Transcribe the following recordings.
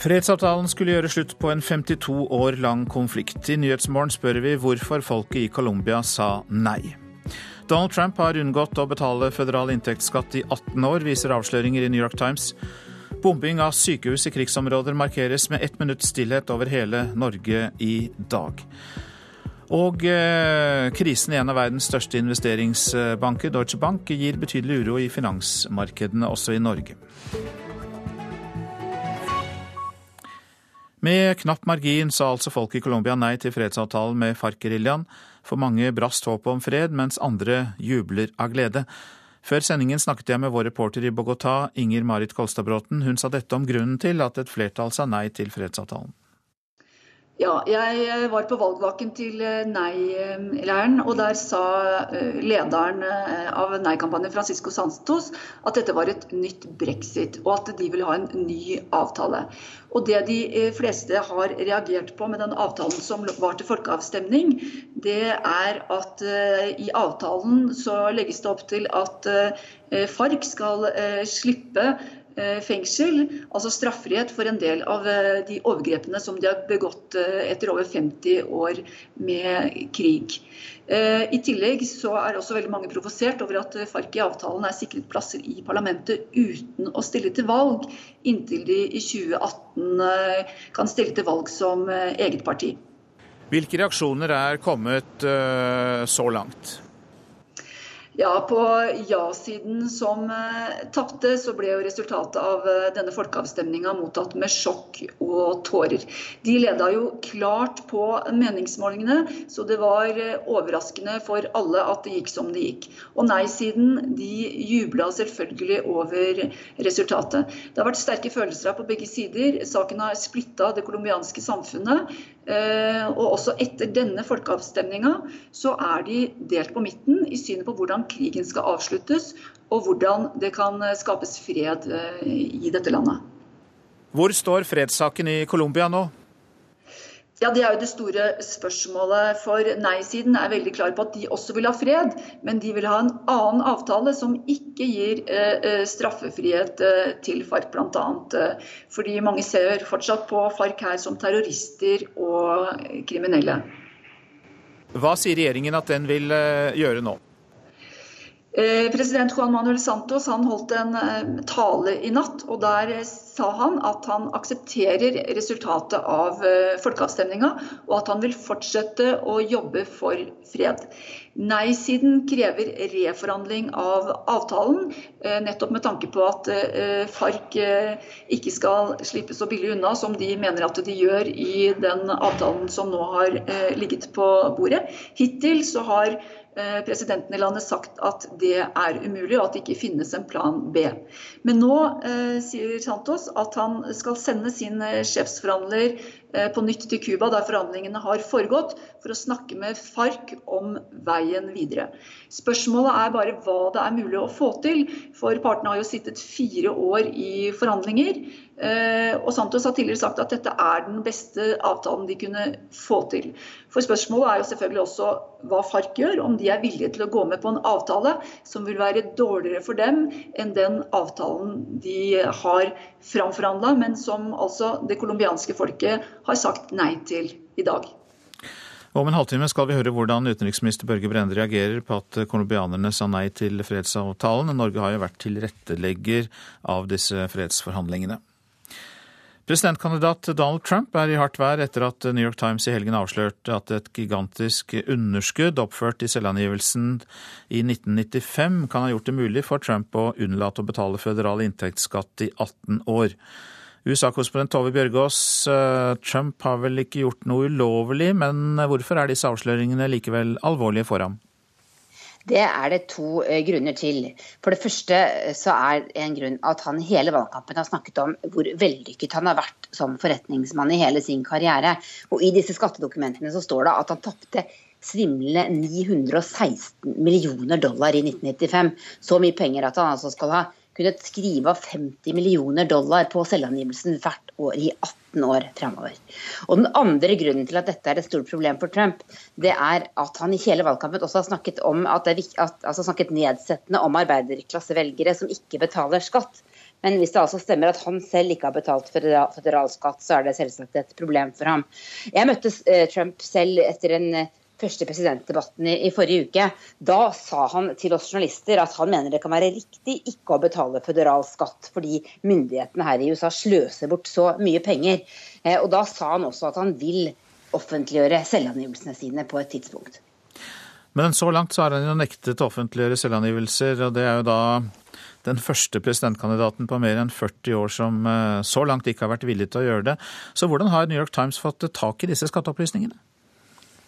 Fredsavtalen skulle gjøre slutt på en 52 år lang konflikt. I Nyhetsmorgen spør vi hvorfor folket i Colombia sa nei. Donald Trump har unngått å betale føderal inntektsskatt i 18 år, viser avsløringer i New York Times. Bombing av sykehus i krigsområder markeres med ett minutts stillhet over hele Norge i dag. Og eh, krisen i en av verdens største investeringsbanker, Deutsche Bank, gir betydelig uro i finansmarkedene også i Norge. Med knapp margin sa altså folk i Colombia nei til fredsavtalen med FARC-geriljaen. For mange brast håpet om fred, mens andre jubler av glede. Før sendingen snakket jeg med vår reporter i Bogotá, Inger Marit Kolstadbråten. Hun sa dette om grunnen til at et flertall sa nei til fredsavtalen. Ja, jeg eh, var på valgvaken til eh, Nei-leiren, og der sa eh, lederen av Nei-kampanjen, Francisco Santos, at dette var et nytt brexit, og at de ville ha en ny avtale. Og Det de fleste har reagert på med den avtalen som var til folkeavstemning, det er at i avtalen så legges det opp til at FARC skal slippe Eh, fengsel, altså straffrihet for en del av eh, de overgrepene som de har begått eh, etter over 50 år med krig. I tillegg så er også veldig mange provosert over at FARC i avtalen er sikret plasser i parlamentet uten å stille til valg, inntil de i 2018 kan stille til valg som eget parti. Hvilke reaksjoner er kommet så langt? Ja, På ja-siden som eh, tapte, så ble jo resultatet av eh, denne folkeavstemninga mottatt med sjokk og tårer. De leda jo klart på meningsmålingene, så det var eh, overraskende for alle at det gikk som det gikk. Og nei-siden de jubla selvfølgelig over resultatet. Det har vært sterke følelser her på begge sider. Saken har splitta det colombianske samfunnet. Eh, og også etter denne folkeavstemninga så er de delt på midten i synet på hvordan krigen skal avsluttes, og hvordan det kan skapes fred eh, i dette landet. Hvor står fredssaken i Colombia nå? Ja, Det er jo det store spørsmålet. For nei-siden er veldig klar på at de også vil ha fred, men de vil ha en annen avtale som ikke gir eh, eh straffefrihet eh, til FARC, bl.a. Eh, fordi mange ser fortsatt på FARC her som terrorister og kriminelle. Hva sier regjeringen at den vil eh, gjøre nå? Eh, president Juan Manuel Santos han holdt en eh, tale i natt, og der sa han at han aksepterer resultatet av eh, folkeavstemninga, og at han vil fortsette å jobbe for fred. Nei-siden krever reforhandling av avtalen, nettopp med tanke på at FARC ikke skal slippe så billig unna som de mener at de gjør i den avtalen som nå har ligget på bordet. Hittil så har presidenten i landet sagt at det er umulig, og at det ikke finnes en plan B. Men nå eh, sier Santos at han skal sende sin eh, sjefsforhandler Eh, på nytt til Cuba, der forhandlingene har foregått, for å snakke med FARC om veien videre. Spørsmålet er bare hva det er mulig å få til, for partene har jo sittet fire år i forhandlinger. Eh, og Santos har tidligere sagt at dette er den beste avtalen de kunne få til. For Spørsmålet er jo selvfølgelig også hva FARC gjør, om de er villige til å gå med på en avtale som vil være dårligere for dem enn den avtalen de har framforhandla, men som altså det colombianske folket har sagt nei til i dag. Om en halvtime skal vi høre hvordan utenriksminister Børge Brende reagerer på at colombianerne sa nei til fredsavtalen. Norge har jo vært tilrettelegger av disse fredsforhandlingene. Presidentkandidat Donald Trump er i hardt vær etter at New York Times i helgen avslørte at et gigantisk underskudd oppført i selvangivelsen i 1995 kan ha gjort det mulig for Trump å unnlate å betale føderal inntektsskatt i 18 år. USA-korrespondent Tove Bjørgaas, eh, Trump har vel ikke gjort noe ulovlig, men hvorfor er disse avsløringene likevel alvorlige for ham? Det er det to eh, grunner til. For det første eh, så er en grunn at han hele valgkampen har snakket om hvor vellykket han har vært som forretningsmann i hele sin karriere. Og i disse skattedokumentene så står det at han tapte svimlende 916 millioner dollar i 1995. Så mye penger at han altså skal ha kunnet skrive av 50 millioner dollar på selvangivelsen hvert år i 18 år fremover. Og Den andre grunnen til at dette er et stort problem for Trump, det er at han i hele valgkampen også har snakket, at altså snakket nedsettende om arbeiderklassevelgere som ikke betaler skatt. Men hvis det altså stemmer at han selv ikke har betalt føderal skatt, så er det selvsagt et problem for ham. Jeg møtte Trump selv etter en første presidentdebatten i, i, forrige uke. Da sa han til oss journalister at han mener det kan være riktig ikke å betale føderal skatt, fordi myndighetene her i USA sløser bort så mye penger. Eh, og da sa han også at han vil offentliggjøre selvangivelsene sine på et tidspunkt. Men så langt så har han jo nektet å offentliggjøre selvangivelser, og det er jo da den første presidentkandidaten på mer enn 40 år som eh, så langt ikke har vært villig til å gjøre det. Så hvordan har New York Times fått tak i disse skatteopplysningene?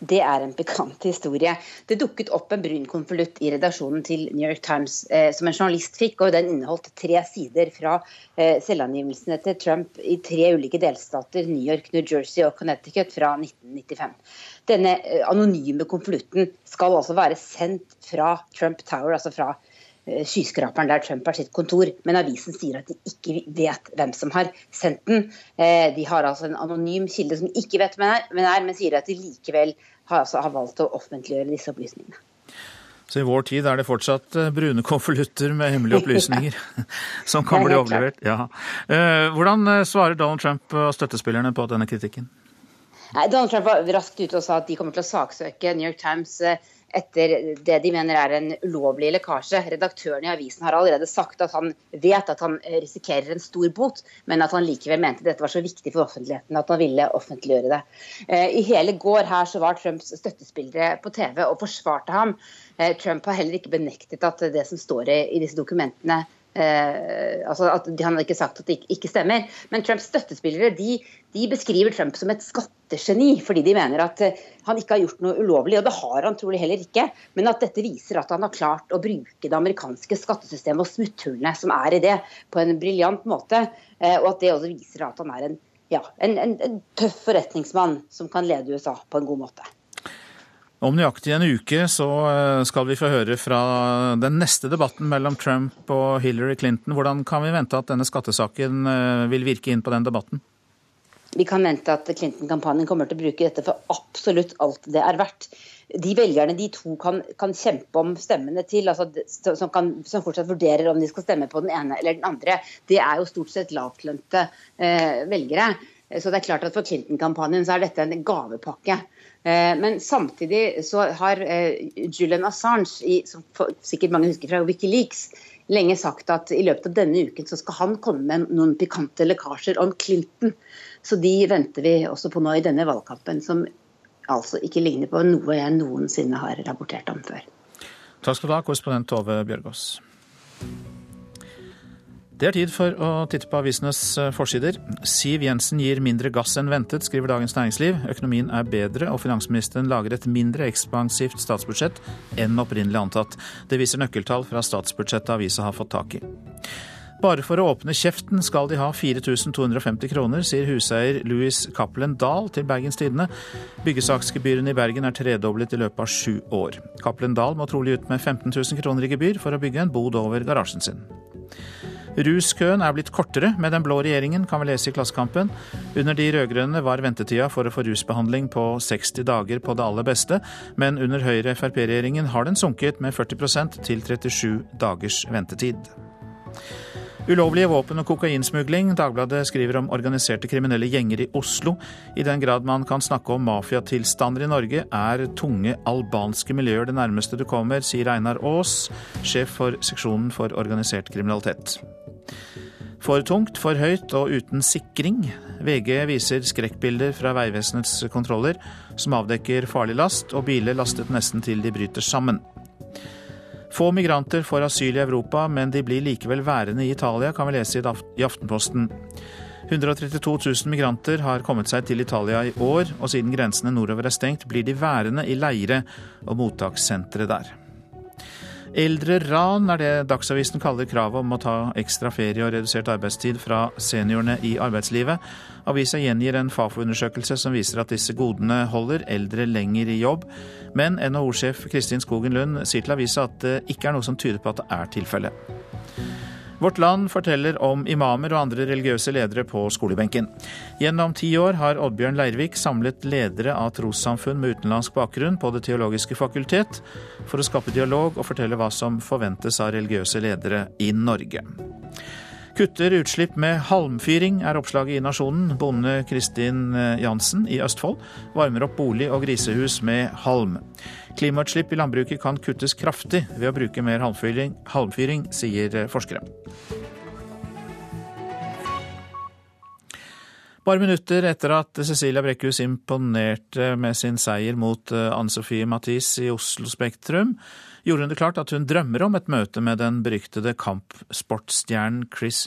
Det er en pikant historie. Det dukket opp en brun konvolutt i redaksjonen til New York Times eh, som en journalist fikk, og den inneholdt tre sider fra eh, selvangivelsene til Trump i tre ulike delstater, New York, New Jersey og Connecticut, fra 1995. Denne eh, anonyme konvolutten skal altså være sendt fra Trump Tower, altså fra Eh, skyskraperen der Trump har sitt kontor, men avisen sier at de ikke vet hvem som har sendt den. Eh, de har altså en anonym kilde som ikke vet hvem er, men sier at de likevel har, altså, har valgt å offentliggjøre disse opplysningene. Så i vår tid er det fortsatt eh, brune konvolutter med hemmelige opplysninger som kan bli overlevert? Ja. Hvordan svarer Donald Trump og støttespillerne på denne kritikken? Donald Trump var raskt ute og sa at de kommer til å saksøke New York Times etter det de mener er en ulovlig lekkasje. Redaktøren i avisen har allerede sagt at han vet at han risikerer en stor bot, men at han likevel mente dette var så viktig for offentligheten at han ville offentliggjøre det. Eh, I hele går her så var Trumps støttespillere på TV og forsvarte ham. Eh, Trump har heller ikke benektet at det som står i disse dokumentene Eh, altså at Han har ikke sagt at det ikke, stemmer. Men Trumps støttespillere de, de, beskriver Trump som et skattegeni, fordi de mener at eh, han ikke har gjort noe ulovlig. Og det har han trolig heller ikke. Men at dette viser at han har klart å bruke det amerikanske skattesystemet og smutthullene som er i det, på en briljant måte. Eh, og at det også viser at han er en, ja, en, en, en tøff forretningsmann som kan lede USA på en god måte. Om nøyaktig en uke så eh, skal vi få høre fra den neste debatten mellom Trump og Hillary Clinton. Hvordan kan vi vente at denne skattesaken eh, vil virke inn på den debatten? Vi kan vente at Clinton-kampanjen kommer til å bruke dette for absolutt alt det er verdt. De velgerne de to kan, kan kjempe om stemmene til, altså, som, kan, som, fortsatt vurderer om de skal stemme på den ene eller den andre, det er jo stort sett lavtlønte eh, velgere. Så det er klart at For Clinton-kampanjen så er dette en gavepakke. Eh, men samtidig så har eh, Julian Assange, som sikkert mange husker fra Wikileaks, lenge sagt at i løpet av denne uken så skal han komme med noen pikante lekkasjer om Clinton. Så de venter vi også på nå i denne valgkampen, som altså ikke ligner på noe jeg noensinne har rapportert om før. Takk skal du ha, korrespondent Tove Bjørgaas. Det er tid for å titte på avisenes eh, forsider. Siv Jensen gir mindre gass enn ventet, skriver Dagens Næringsliv. Økonomien er bedre, og finansministeren lager et mindre ekspansivt statsbudsjett enn opprinnelig antatt. Det viser nøkkeltall fra statsbudsjettet avisa har fått tak i. Bare for å åpne kjeften skal de ha 4250 kroner, sier huseier Louis Cappelen Dahl til Bergens Tidende. Byggesaksgebyrene i Bergen er tredoblet i løpet av sju år. Cappelen Dahl må trolig ut med 15 000 kroner i gebyr for å bygge en bod over garasjen sin. Ruskøen er blitt kortere med den blå regjeringen, kan vi lese i Klassekampen. Under de rød-grønne var ventetida for å få rusbehandling på 60 dager på det aller beste, men under Høyre-Frp-regjeringen har den sunket med 40% til 37 dagers ventetid. Ulovlige våpen og kokainsmugling. Dagbladet skriver om organiserte kriminelle gjenger i Oslo. I den grad man kan snakke om mafiatilstander i Norge, er tunge albanske miljøer det nærmeste du kommer, sier Einar Aas, sjef for seksjonen for organisert kriminalitet. For tungt, for høyt og uten sikring. VG viser skrekkbilder fra Vegvesenets kontroller, som avdekker farlig last, og biler lastet nesten til de bryter sammen. Få migranter får asyl i Europa, men de blir likevel værende i Italia, kan vi lese i Aftenposten. 132 000 migranter har kommet seg til Italia i år, og siden grensene nordover er stengt, blir de værende i leire og mottakssentre der. Eldreran er det Dagsavisen kaller kravet om å ta ekstra ferie og redusert arbeidstid fra seniorene i arbeidslivet. Avisa gjengir en Fafo-undersøkelse som viser at disse godene holder eldre lenger i jobb. Men NHO-sjef Kristin Skogen Lund sier til avisa at det ikke er noe som tyder på at det er tilfellet. Vårt Land forteller om imamer og andre religiøse ledere på skolebenken. Gjennom ti år har Oddbjørn Leirvik samlet ledere av trossamfunn med utenlandsk bakgrunn på Det teologiske fakultet, for å skape dialog og fortelle hva som forventes av religiøse ledere i Norge. Kutter utslipp med halmfyring, er oppslaget i Nasjonen. Bonde Kristin eh, Jansen i Østfold varmer opp bolig og grisehus med halm. Klimautslipp i landbruket kan kuttes kraftig ved å bruke mer halmfyring, halmfyring sier eh, forskere. Bare minutter etter at Cecilia Brekkhus imponerte med sin seier mot eh, Anne Sofie Mathis i Oslo Spektrum, gjorde hun det klart at hun drømmer om et møte med den beryktede kampsportstjernen Chris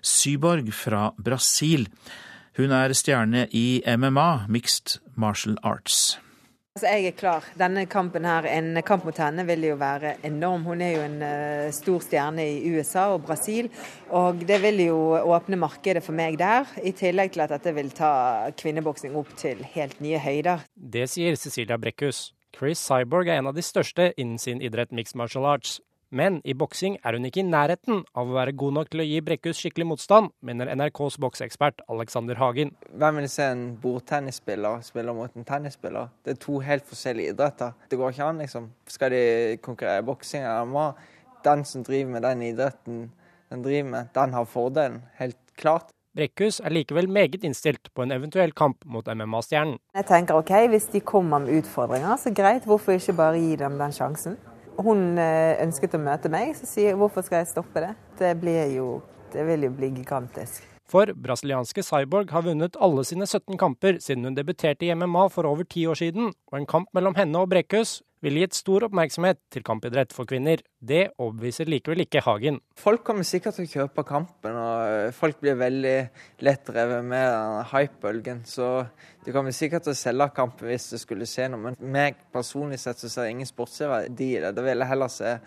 Syborg fra Brasil. Hun er stjerne i MMA, Mixed Martial Arts. Altså, jeg er klar. Denne kampen her, En kamp mot henne vil jo være enorm. Hun er jo en uh, stor stjerne i USA og Brasil. Og det vil jo åpne markedet for meg der. I tillegg til at dette vil ta kvinneboksing opp til helt nye høyder. Det sier Cecilia Brekkhus. Chris Cyborg er en av de største innen sin idrett mixed martial arts. Men i boksing er hun ikke i nærheten av å være god nok til å gi Brekkhus skikkelig motstand, mener NRKs bokseekspert Alexander Hagen. Hvem vil se en bordtennisspiller spille mot en tennisspiller? Det er to helt forskjellige idretter. Det går ikke an, liksom. Skal de konkurrere i boksing eller MMA? den som driver med den idretten den driver med, den har fordelen. Helt klart. Brekkhus er likevel meget innstilt på en eventuell kamp mot MMA-stjernen. Jeg tenker ok, hvis de kommer med utfordringer, så greit, hvorfor ikke bare gi dem den sjansen? Hun eh, ønsket å møte meg, så sier jeg hvorfor skal jeg stoppe det? Det, jo, det vil jo bli gigantisk. For brasilianske Cyborg har vunnet alle sine 17 kamper siden hun debuterte i MMA for over ti år siden, og en kamp mellom henne og Brekkhus ville gitt stor oppmerksomhet til kampidrett for kvinner. Det overbeviser likevel ikke Hagen. Folk kommer sikkert til å kjøpe kampen, og folk blir veldig lett drevet med hype-bølgen. Så de kommer sikkert til å selge kampen hvis det skulle skje noe. Men meg personlig sett så ser jeg ingen sportsverdi i det. Da vil jeg heller se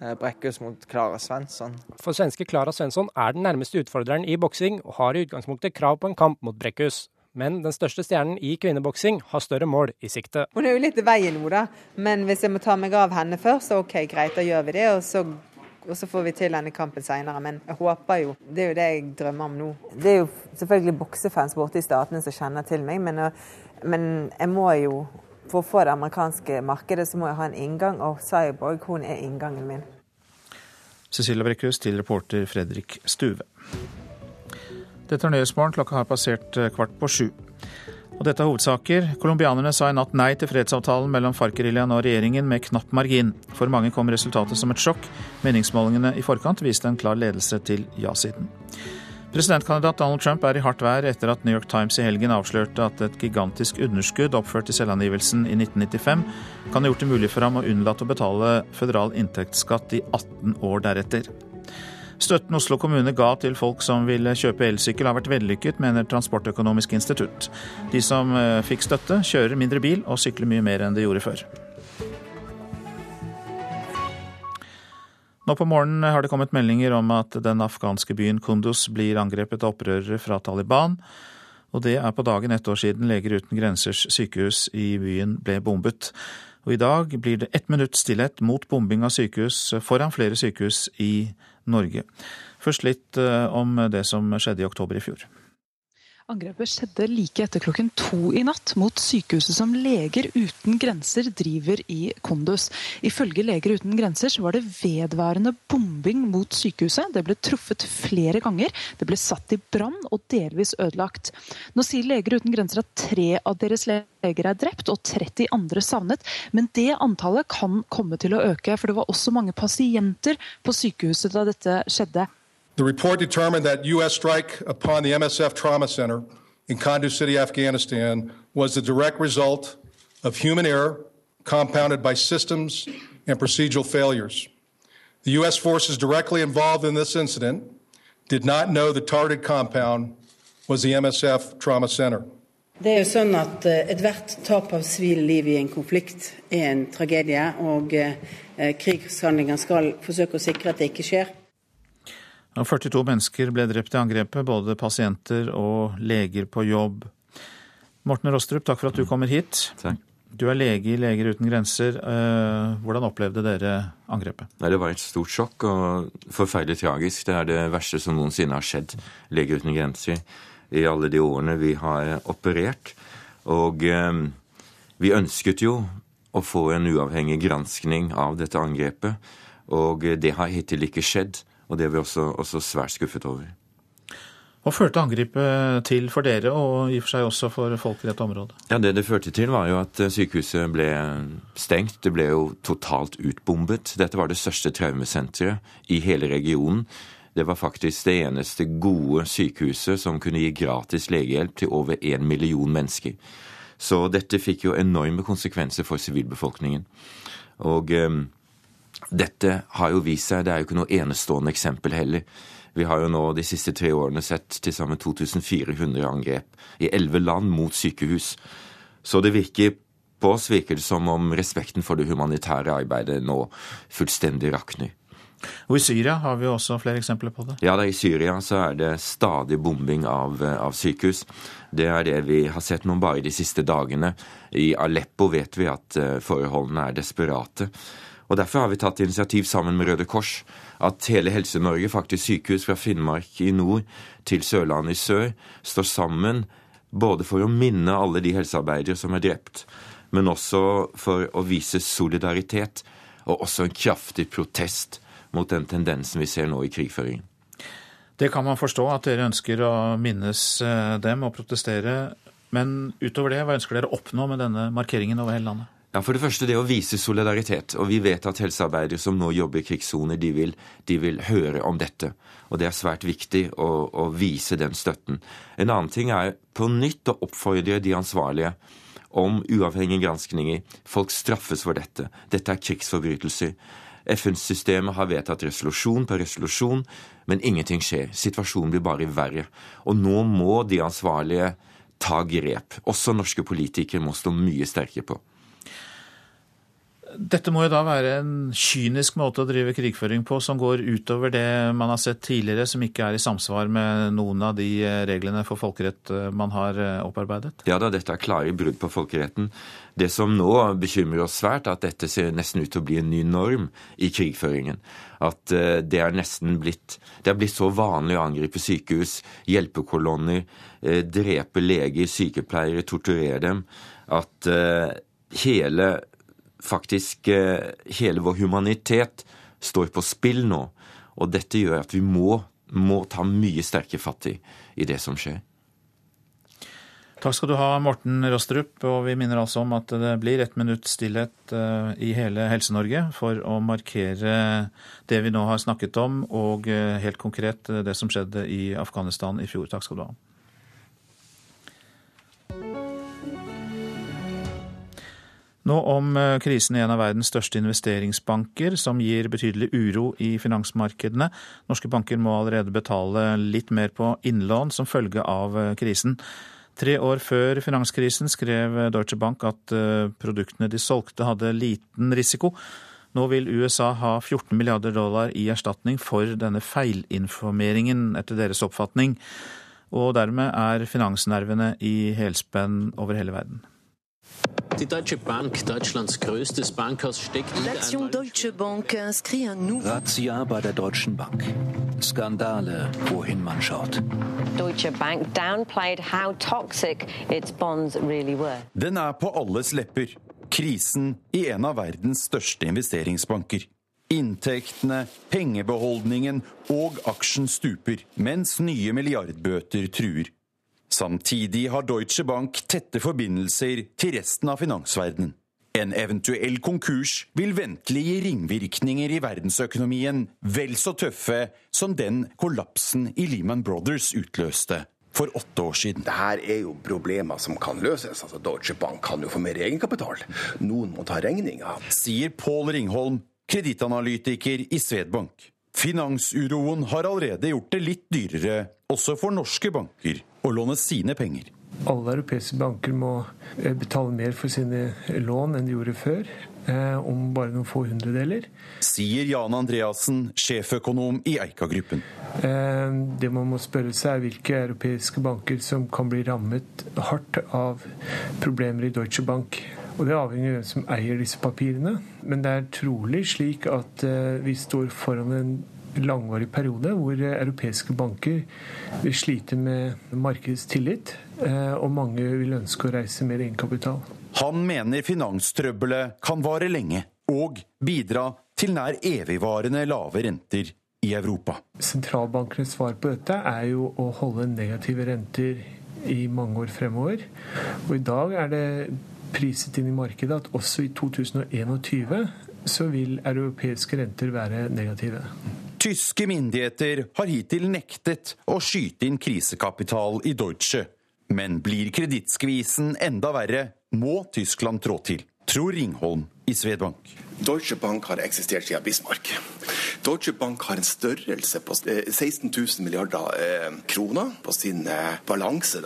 Brekkhus mot Klara Svensson. For svenske Klara Svensson er den nærmeste utfordreren i boksing, og har i utgangspunktet krav på en kamp mot Brekkhus men den største stjernen i kvinneboksing har større mål i sikte. Hun er jo litt i veien nå, da. Men hvis jeg må ta meg av henne først, så OK, greit, da gjør vi det. Og så, og så får vi til denne kampen seinere. Men jeg håper jo Det er jo det jeg drømmer om nå. Det er jo selvfølgelig boksefans borte i statene som kjenner til meg, men, men jeg må jo for det amerikanske markedet, så må jeg ha en inngang, og Cyborg hun er inngangen min. Cecilia Brekkhus til reporter Fredrik Stuve. Dette er Nyhetsmorgen, klokka har passert eh, kvart på sju. Og dette er hovedsaker. Colombianerne sa i natt nei til fredsavtalen mellom FARC-geriljaen og regjeringen med knapp margin. For mange kom resultatet som et sjokk. Meningsmålingene i forkant viste en klar ledelse til ja-siden. Presidentkandidat Donald Trump er i hardt vær etter at New York Times i helgen avslørte at et gigantisk underskudd oppført i selvangivelsen i 1995 kan ha gjort det mulig for ham å unnlate å betale føderal inntektsskatt i 18 år deretter. Støtten Oslo kommune ga til folk som ville kjøpe elsykkel har vært vellykket, mener Transportøkonomisk institutt. De som eh, fikk støtte, kjører mindre bil og sykler mye mer enn de gjorde før. Nå på morgenen har det kommet meldinger om at den afghanske byen Kunduz blir angrepet av opprørere fra Taliban. Og det er på dagen ett år siden Leger uten grensers sykehus i byen ble bombet. Og i dag blir det ett minutt stillhet mot bombing av sykehus foran flere sykehus i Norge. Først litt eh, om det som skjedde i oktober i fjor. Angrepet skjedde like etter klokken to i natt mot sykehuset som Leger uten grenser driver i Kondus. Ifølge Leger uten grenser så var det vedværende bombing mot sykehuset. Det ble truffet flere ganger, det ble satt i brann og delvis ødelagt. Nå sier Leger uten grenser at tre av deres leger er drept og 30 andre savnet, men det antallet kan komme til å øke. For det var også mange pasienter på sykehuset da dette skjedde. The report determined that U.S. strike upon the MSF Trauma Center in Kunduz City, Afghanistan, was the direct result of human error compounded by systems and procedural failures. The U.S. forces directly involved in this incident did not know the targeted compound was the MSF Trauma Center. Det er jo sånn at eh, Ethvert tap av sivile liv i en konflikt er en tragedie, og eh, eh krigshandlinger skal forsøke å sikre at det ikke skjer. 42 mennesker ble drept i angrepet, både pasienter og leger på jobb. Morten Rostrup, takk for at du kommer hit. Takk. Du er lege i Leger uten grenser. Eh, hvordan opplevde dere angrepet? Det var et stort sjokk og forferdelig tragisk. Det er det verste som noensinne har skjedd Leger uten grenser i alle de årene vi har operert. Og eh, vi ønsket jo å få en uavhengig granskning av dette angrepet, og det har hittil ikke skjedd. Og det er vi også, også svært skuffet over. Hva førte angrepet til for dere, og i og for seg også for folk i dette området? Ja, Det det førte til, var jo at eh, sykehuset ble stengt. Det ble jo totalt utbombet. Dette var det største traumesenteret i hele regionen. Det var faktisk det eneste gode sykehuset som kunne gi gratis legehjelp til over én million mennesker. Så dette fikk jo enorme konsekvenser for sivilbefolkningen. Og eh, dette har jo vist seg, det er jo ikke noe enestående eksempel heller. Vi har jo nå de siste tre årene sett til sammen 2400 angrep i elleve land mot sykehus. Så det virker på oss virker det som om respekten for det humanitære arbeidet nå fullstendig rakner. Og I Syria har vi også flere eksempler på det. Ja, da I Syria så er det stadig bombing av, av, sykehus. Det er det vi har sett noen bare de siste dagene. I Aleppo vet vi at eh, forholdene er desperate. Og Derfor har vi tatt initiativ sammen med Røde Kors at hele Helse-Norge, faktisk sykehus fra Finnmark i nord til Sørlandet i sør, står sammen både for å minne alle de helsearbeidere som er drept, men også for å vise solidaritet og også en kraftig protest mot den tendensen vi ser nå i krigføringen. Det kan man forstå, at dere ønsker å minnes eh, dem og protestere. Men utover det, hva ønsker dere å oppnå med denne markeringen over hele landet? Ja, For det første det å vise solidaritet. Og vi vet at helsearbeidere som nå jobber i krigssoner, de, de, vil høre om dette. Og det er svært viktig å, å, vise den støtten. En annen ting er på nytt å oppfordre de ansvarlige om uavhengige granskninger. Folk straffes for dette. Dette er krigsforbrytelser. FN-systemet har vedtatt resolusjon på resolusjon, men ingenting skjer. Situasjonen blir bare verre. Og nå må de ansvarlige ta grep. Også norske politikere må stå mye sterkere på. Dette må jo da være en kynisk måte å drive krigføring på, som går utover det man har sett tidligere, som ikke er i samsvar med noen av de eh, reglene for folkerett eh, man har eh, opparbeidet? Ja da, dette er klare brudd på folkeretten. Det som nå bekymrer oss svært, er at dette ser nesten ut til å bli en ny norm i krigføringen. At det er nesten blitt Det er blitt så vanlig å angripe sykehus, hjelpekolonner, drepe leger, sykepleiere, torturere dem, at hele faktisk eh, hele vår humanitet står på spill nå. Og dette gjør at vi må, må ta mye sterkere fatt i, i det som skjer. Takk skal du ha, Morten Rostrup. Og vi minner altså om at det blir ett minutt stillhet eh, i hele Helse-Norge for å markere det vi nå har snakket om, og eh, helt konkret det som skjedde i Afghanistan i fjor. Takk skal du ha. Nå om eh, krisen i en av verdens største investeringsbanker, som gir betydelig uro i finansmarkedene. Norske banker må allerede betale litt mer på innlån som følge av eh, krisen. Tre år før finanskrisen skrev Deutsche Bank at eh, produktene de solgte hadde liten risiko. Nå vil USA ha 14 milliarder dollar i erstatning for denne feilinformeringen, etter deres oppfatning. Og dermed er finansnervene i helspenn over hele verden. Die Deutsche Bank, Deutschlands größtes Bankhaus, steckt in L'action Deutsche Bank inscrit un nouveau. Razzia bei der Deutschen Bank. Skandale, wohin man schaut. Deutsche Bank downplayed how toxic its bonds really were. Den er på alles lepper. Krisen i en av verdens største investeringsbanker. Inntektene, pengebeholdningen og aksjen stuper, mens nye milliardbøter truer. Samtidig har Deutsche Bank tette forbindelser til resten av finansverdenen. En eventuell konkurs vil ventelig gi ringvirkninger i verdensøkonomien vel så tøffe som den kollapsen i Lehman Brothers utløste for åtte år siden. Dette er jo problemer som kan løses. Altså, Deutsche Bank kan jo få mer egenkapital. Noen må ta regninga. Sier Pål Ringholm, kredittanalytiker i Svedbank. Finansuroen har allerede gjort det litt dyrere også for norske banker å låne sine penger. Alle europeiske banker må eh, betale mer for sine lån enn de gjorde før, eh, om bare noen få hundredeler. Sier Jan Andreassen, sjeføkonom i Eika-gruppen. Eh, det man må spørre seg er hvilke europeiske banker som kan bli rammet hardt av problemer i Deutsche Bank. Og Det avhenger av hvem som eier disse papirene. Men det er trolig slik at vi står foran en langvarig periode hvor europeiske banker vil slite med markedets tillit, eh, og mange vil ønske å reise mer egenkapital. Han mener finanstrøbbelet kan vare lenge og bidra til nær evigvarende lave renter. i Europa. Sentralbankenes svar på dette er jo å holde negative renter i mange år fremover. Og i dag er det priset inn i markedet at også i 2021 så vil europeiske renter være negative. Tyske myndigheter har hittil nektet å skyte inn krisekapital i Deutsche. Men blir kredittskvisen enda verre, må Tyskland trå til, tror Ringholm i Svedbank. Deutsche Bank har eksistert siden Bismarck. Deutsche Bank har en størrelse på 16 000 milliarder eh, kroner på sin eh, balanse.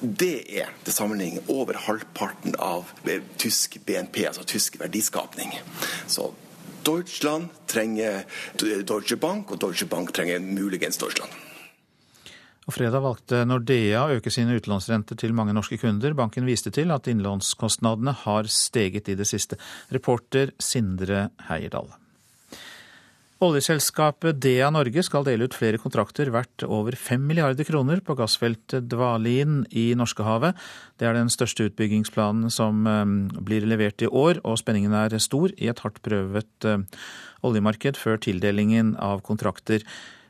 Det er til sammenligning over halvparten av eh, tysk BNP, altså tysk verdiskapning. Så Deutschland trenger Deutsche Bank, og Deutsche Bank trenger muligens Deutschland. Og Fredag valgte Nordea å øke sine utlånsrenter til mange norske kunder. Banken viste til at innlånskostnadene har steget i det siste. Reporter Sindre Heierdal. Oljeselskapet DEA Norge skal dele ut flere kontrakter verdt over 5 milliarder kroner på gassfeltet Dvalin i Norskehavet. Det er den største utbyggingsplanen som eh, blir levert i år, og spenningen er stor i et hardt prøvet eh, oljemarked før tildelingen av kontrakter.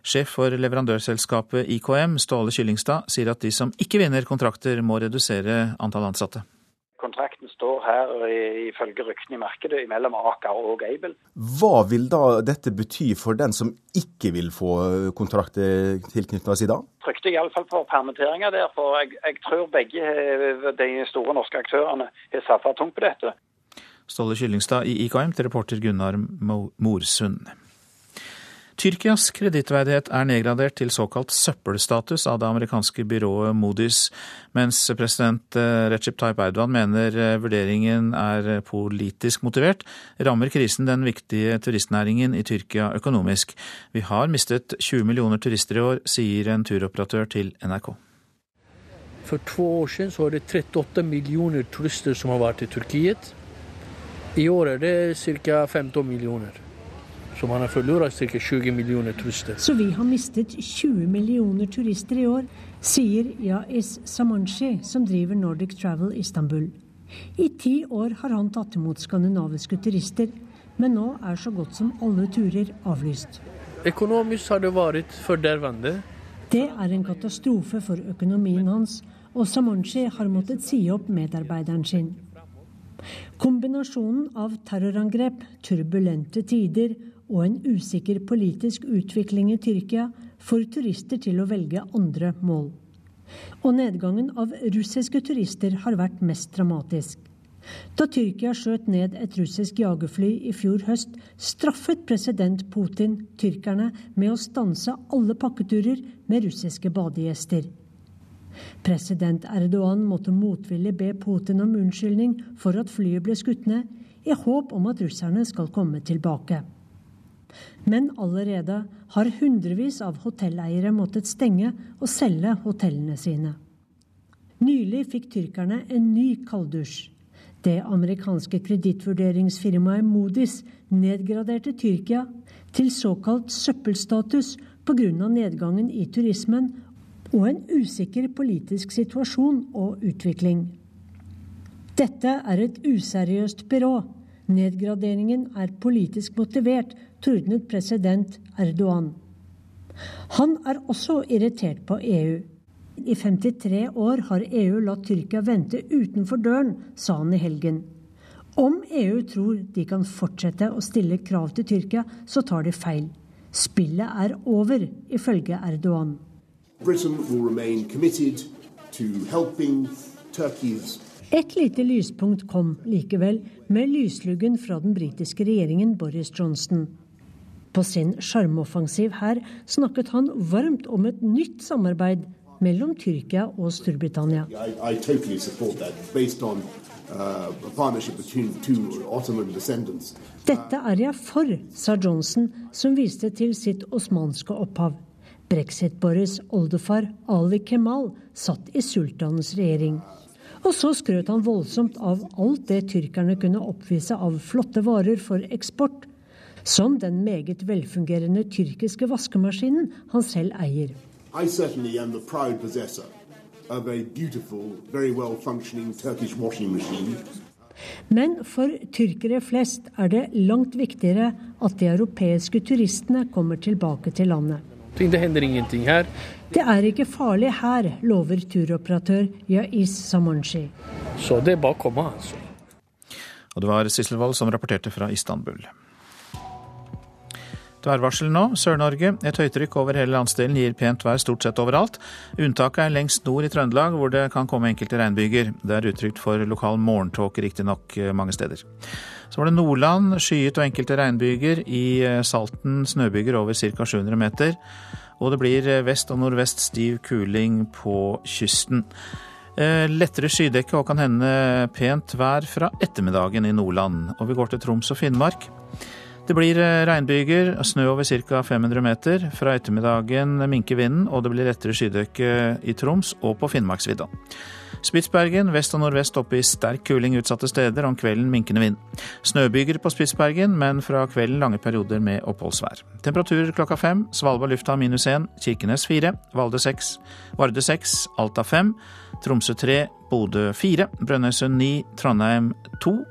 Sjef for leverandørselskapet IKM, Ståle Kyllingstad, sier at de som ikke vinner kontrakter, må redusere antall ansatte. Kontrakten står her ifølge ryktene i markedet mellom Aker og Aibel. Hva vil da dette bety for den som ikke vil få kontrakt tilknyttet i dag? Frykter iallfall for permitteringer der, for jeg, jeg, tror begge de store norske aktørene har satsa tungt på dette. Ståle Kyllingstad i IKM til reporter Gunnar Morsund. Tyrkias kredittverdighet er nedgradert til såkalt søppelstatus av det amerikanske byrået Modis, mens president eh, Recep Tayyip Erdogan mener eh, vurderingen er politisk motivert, rammer krisen den viktige turistnæringen i Tyrkia økonomisk. Vi har mistet 20 millioner turister i år, sier en turoperatør til NRK. For to år siden så var det 38 millioner turister som har vært i Turkiet. I år er det ca. 15 millioner. Så man har forlorat ca. 20 millioner turister. Så vi har mistet 20 millioner turister i år, sier Yais Samanshi, som driver Nordic Travel Istanbul. I ti år har han tatt imot skandinaviske turister, men nå er så godt som alle turer avlyst. Økonomisk har det vært fordervende. Det er en katastrofe for økonomien hans, og Samanshi har måttet si opp medarbeideren sin. Kombinasjonen av terrorangrep, turbulente tider og en usikker politisk utvikling i Tyrkia får turister til å velge andre mål. Og nedgangen av russiske turister har vært mest dramatisk. Da Tyrkia skjøt ned et russisk jagerfly i fjor høst, straffet president Putin tyrkerne med å stanse alle pakketurer med russiske badegjester. President Erdogan måtte motvillig be Putin om unnskyldning for at flyet ble skutt ned, i håp om at russerne skal komme tilbake. Men allerede har hundrevis av hotelleiere måttet stenge og selge hotellene sine. Nylig fikk tyrkerne en ny kalddusj. Det amerikanske kredittvurderingsfirmaet Modis nedgraderte Tyrkia til såkalt søppelstatus pga. nedgangen i turismen og en usikker politisk situasjon og utvikling. Dette er et useriøst byrå. Nedgraderingen er politisk motivert, tordnet president Erdogan. Han er også irritert på EU. I 53 år har EU latt Tyrkia vente utenfor døren, sa han i helgen. Om EU tror de kan fortsette å stille krav til Tyrkia, så tar de feil. Spillet er over, ifølge Erdogan. Et lite lyspunkt kom likevel, med lysluggen fra den britiske regjeringen Boris Johnson. På sin sjarmoffensiv her snakket han varmt om et nytt samarbeid mellom Tyrkia og Storbritannia. Uh, Dette er jeg for, sa Johnson, som viste til sitt osmanske opphav. Brexit-Boris' oldefar Ali Kemal satt i sultanens regjering. Og så skrøt han voldsomt av alt det tyrkerne kunne oppvise av flotte varer for eksport som den meget velfungerende tyrkiske vaskemaskinen han selv eier. Men for tyrkere flest er det langt viktigere at de europeiske turistene kommer tilbake til landet. Det hender ingenting her. Det er ikke farlig her, lover turoperatør Yais Samanshi. Så det er bare å komme, altså. Og det var Sissel Wold som rapporterte fra Istanbul. Værvarsel nå. Sør-Norge. Et høytrykk over hele landsdelen gir pent vær stort sett overalt. Unntaket er lengst nord i Trøndelag, hvor det kan komme enkelte regnbyger. Det er uttrykt for lokal morgentåke, riktignok eh, mange steder. Så var det Nordland. Skyet og enkelte regnbyger. I eh, Salten snøbyger over ca. 700 meter. Og det blir eh, vest og nordvest stiv kuling på kysten. Lettere skydekke og kan hende pent vær fra ettermiddagen i Nordland. Og vi går til Troms og Finnmark. Det blir eh, regnbyger, snø over ca. 500 meter. Fra ettermiddagen minker vinden, og det blir lettere skydekke i Troms og på Finnmarksvidda. Spitsbergen vest og nordvest oppe i sterk kuling utsatte steder, om kvelden minkende vind. Snøbyger på Spitsbergen, men fra kvelden lange perioder med oppholdsvær. Temperaturer klokka fem. Svalbard lufthavn minus én, Kirkenes fire, Valde seks, Varde seks, Alta fem, Tromsø tre, Bodø fire, Brønnøysund ni, Trondheim to.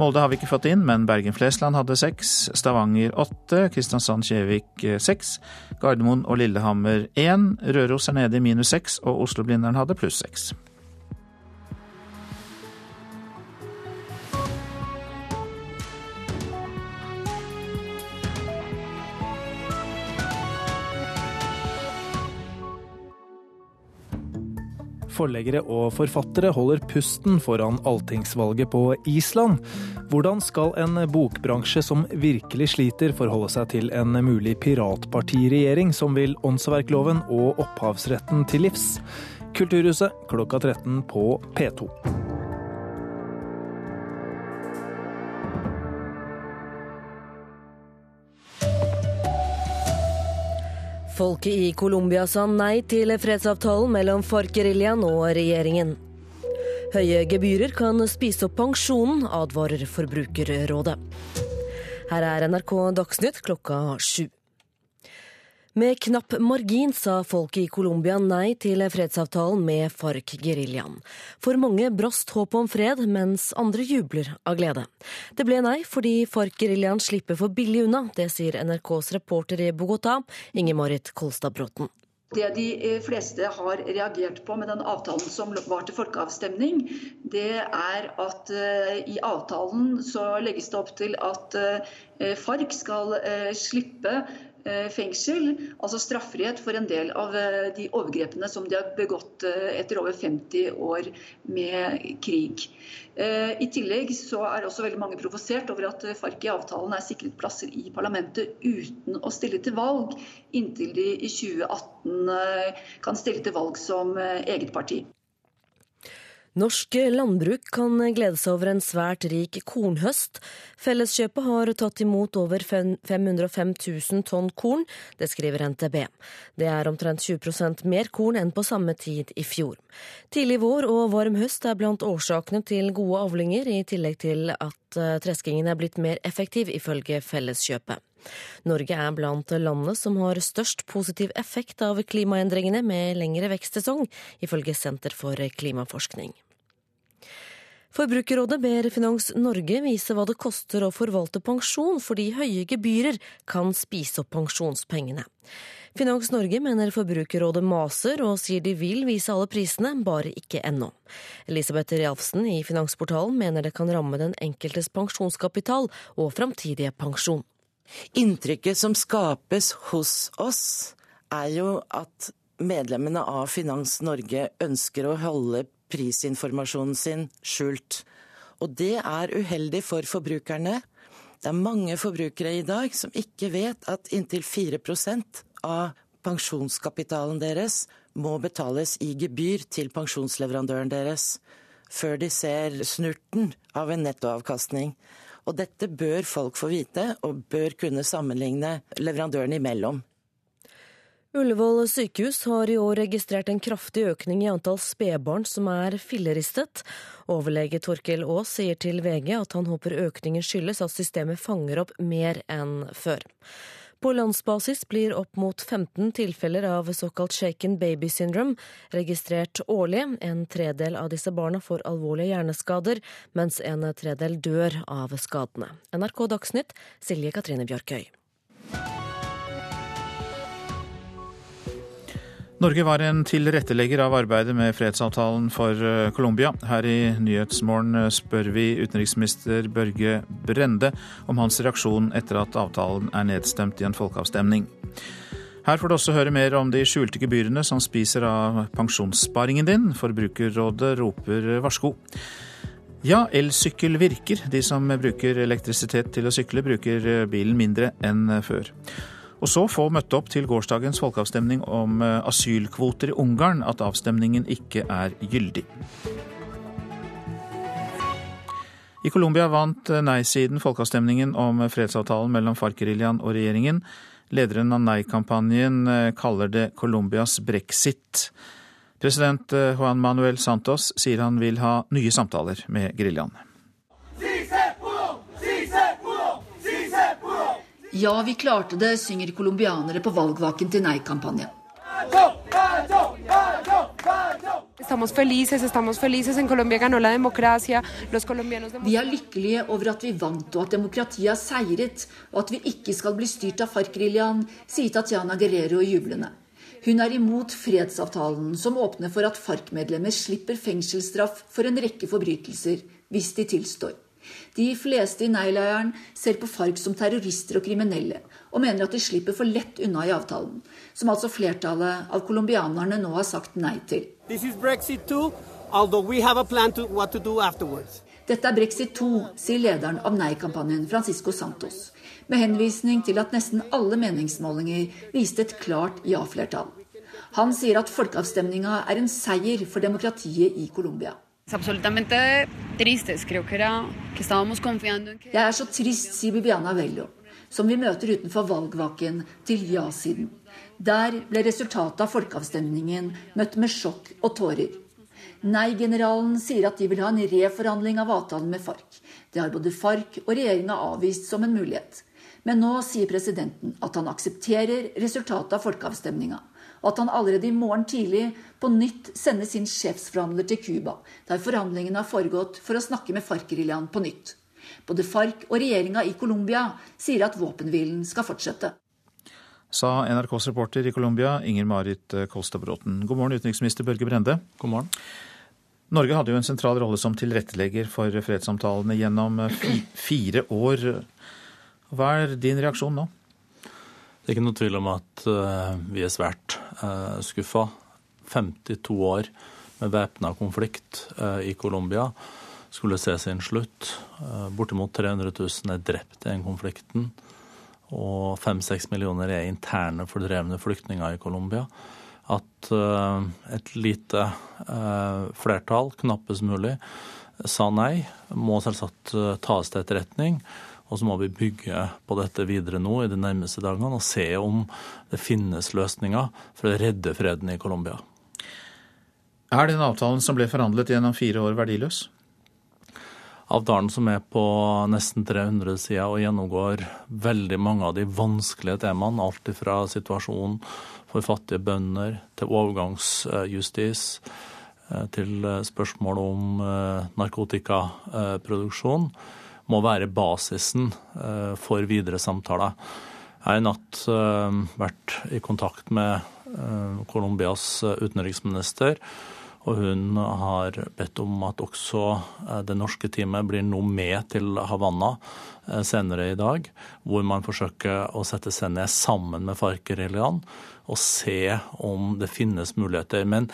Molde har vi ikke fått inn, men Bergen-Flesland hadde seks, Stavanger åtte, Kristiansand-Kjevik eh, seks, Gardermoen og Lillehammer én, Røros er nede i minus seks, og Oslo-Blindern hadde pluss seks. Forleggere og forfattere holder pusten foran alltingsvalget på Island. Hvordan skal en bokbransje som virkelig sliter, forholde seg til en mulig piratpartiregjering som vil åndsverkloven og opphavsretten til livs? Kulturhuset klokka 13 på P2. Folket i Colombia sa nei til fredsavtalen mellom FARC-geriljaen og regjeringen. Høye gebyrer kan spise opp pensjonen, advarer Forbrukerrådet. Her er NRK Dagsnytt klokka sju. Med knapp margin sa folket i Colombia nei til fredsavtalen med FARC-geriljaen. For mange brast håpet om fred, mens andre jubler av glede. Det ble nei fordi FARC-geriljaen slipper for billig unna. Det sier NRKs reporter i Bogotá, Inger-Marit Kolstad Bråten. Det de eh, fleste har reagert på med den avtalen som var til folkeavstemning, det er at uh, i avtalen så legges det opp til at uh, FARC skal slippe Eh, fengsel, altså straffrihet for en del av eh, de overgrepene som de har begått eh, etter over 50 år med krig. I tillegg så er også veldig mange provosert over at FARC i avtalen er sikret plasser i parlamentet uten å stille til valg, inntil de i 2018 kan stille til valg som eget parti. Norsk landbruk kan glede seg over en svært rik kornhøst. Felleskjøpet har tatt imot over 505 000 tonn korn, det skriver NTB. Det er omtrent 20% mer korn enn på samme tid i fjor. Tidlig vår og varm høst er blant årsakene til gode avlinger, i tillegg til at eh, treskingen er blitt mer effektiv, ifølge Felleskjøpet. Norge er blant landene som har størst positiv effekt av klimaendringene med lengre vekstsesong, ifølge Senter for klimaforskning. Forbrukerrådet ber Finans Norge vise hva det koster å forvalte pensjon, fordi høye gebyrer kan spise opp pensjonspengene. Finans Norge mener Forbrukerrådet maser og sier de vil vise alle prisene, bare ikke ennå. Elisabeth Realfsen i Finansportalen mener det kan ramme den enkeltes pensjonskapital og framtidige pensjon. Inntrykket som skapes hos oss, er jo at medlemmene av Finans Norge ønsker å holde prisinformasjonen sin skjult. Og det er uheldig for forbrukerne. Det er mange forbrukere i dag som ikke vet at inntil 4% av pensjonskapitalen deres må betales i gebyr til pensjonsleverandøren deres, før de ser snurten av en nettoavkastning. Og dette bør folk få vite, og bør kunne sammenligne leverandørene imellom. Ullevål sykehus har i år registrert en kraftig økning i antall spedbarn som er filleristet. Overlege Torkel Aas sier til VG at han håper økningen skyldes at systemet fanger opp mer enn før. På landsbasis blir opp mot 15 tilfeller av såkalt shaken baby syndrome registrert årlig. En tredel av disse barna får alvorlige hjerneskader, mens en tredel dør av skadene. NRK Dagsnytt, Silje Katrine Bjørkøy. Norge var en tilrettelegger av arbeidet med fredsavtalen for eh, Colombia. Her i Nyhetsmorgen eh, spør vi utenriksminister Børge Brende om hans reaksjon etter at avtalen er nedstemt i en folkeavstemning. Her får du også høre mer om de skjulte gebyrene som spiser av pensjonssparingen din. Forbrukerrådet roper varsko. Ja, elsykkel virker. De som bruker elektrisitet til å sykle, bruker bilen mindre enn før. Og så få møtte opp til gårsdagens folkeavstemning om eh, asylkvoter i Ungarn at avstemningen ikke er gyldig. I Colombia vant eh, nei-siden folkeavstemningen om fredsavtalen mellom FARC-geriljaen og regjeringen. Lederen av nei-kampanjen eh, kaller det Colombias brexit. President Juan Manuel Santos sier han vil ha nye samtaler med geriljaen. Ja, vi klarte det, synger colombianere på valgvaken til nei-kampanjen. Vi er lykkelige over at vi vant og at demokratiet har seiret, og at vi ikke skal bli styrt av FARC-geriljaen, sier Tatiana Guerrero jublende. Hun er imot fredsavtalen som åpner for at FARC-medlemmer slipper fengselsstraff for en rekke forbrytelser hvis de tilstår. De fleste i nei-leiren ser på FARC som terrorister og kriminelle, og mener at de slipper for lett unna i avtalen, som altså flertallet av colombianerne nå har sagt nei til. Dette er brexit 2, sier lederen av nei-kampanjen, Francisco Santos, med henvisning til at nesten alle meningsmålinger viste et klart ja-flertall. Han sier at folkeavstemninga er en seier for demokratiet i Colombia. Jeg er så trist, sier Bibiana Vello, som vi møter utenfor valgvaken til ja-siden. Der ble resultatet av folkeavstemningen møtt med sjokk og tårer. Nei-generalen sier at de vil ha en reforhandling av avtalen med FARC. Det har både FARC og regjeringa avvist som en mulighet. Men nå sier presidenten at han aksepterer resultatet av folkeavstemninga og at han allerede i morgen tidlig på nytt sender sin sjefsforhandler til Cuba, der forhandlingene har foregått for å snakke med FARC-geriljaen på nytt. Både FARC og regjeringa i Colombia sier at våpenhvilen skal fortsette. Sa NRKs reporter i Colombia, Inger Marit Kolstadbråten. God morgen, utenriksminister Børge Brende. God morgen. Norge hadde jo en sentral rolle som tilrettelegger for fredssamtalene gjennom fire år. Hva er din reaksjon nå? Det er ikke noe tvil om at uh, vi er svært skuffa. 52 år med væpna konflikt uh, i Colombia skulle se sin slutt. Uh, bortimot 300 000 er drept i den konflikten. Og 5-6 millioner er interne fordrevne flyktninger i Colombia. At et lite flertall, knappest mulig, sa nei, må selvsagt tas til etterretning. Og så må vi bygge på dette videre nå i de nærmeste dagene og se om det finnes løsninger for å redde freden i Colombia. Er den avtalen som ble forhandlet gjennom fire år, verdiløs? Avtalen som er på nesten 300 sider og gjennomgår veldig mange av de vanskelige temaene, alt fra situasjonen for fattige bønder til overgangsjustis, eh, til spørsmål om eh, narkotikaproduksjon må være basisen eh, for videre samtaler. Jeg har i natt eh, vært i kontakt med eh, Colombias utenriksminister. Og hun har bedt om at også det norske teamet blir nå med til Havanna senere i dag, hvor man forsøker å sette seg ned sammen med FARC-geriljaen og se om det finnes muligheter. Men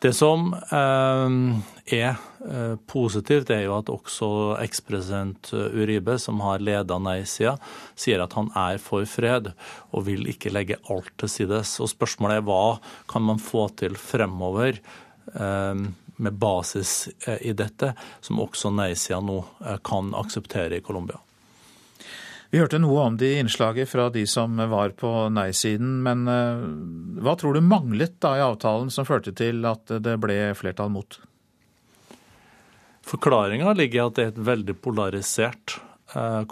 det som eh, er eh, positivt, er jo at også ekspresident Uribe, som har leda nei-sida, sier at han er for fred og vil ikke legge alt til sides. Og spørsmålet er hva kan man få til fremover? Eh, med basis i dette, som også nei-sida nå kan akseptere i Colombia. Vi hørte noe om det i innslaget fra de som var på nei-siden, men eh, hva tror du manglet da i avtalen som førte til at det ble flertall mot? Forklaringa ligger i at det er et veldig polarisert eh.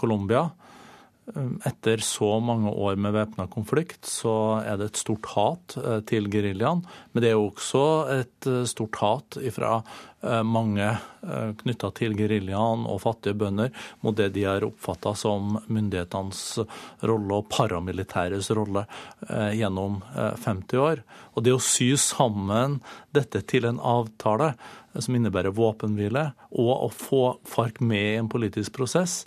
Etter så mange år med væpna konflikt, så er det et stort hat eh, til geriljaen. Men det er jo også et eh, stort hat fra eh, mange knytta til geriljaen og fattige bønder mot det de har oppfatta som myndighetenes rolle og paramilitæres rolle gjennom 50 år. Og det å sy sammen dette til en avtale som innebærer våpenhvile, og å få FARC med i en politisk prosess,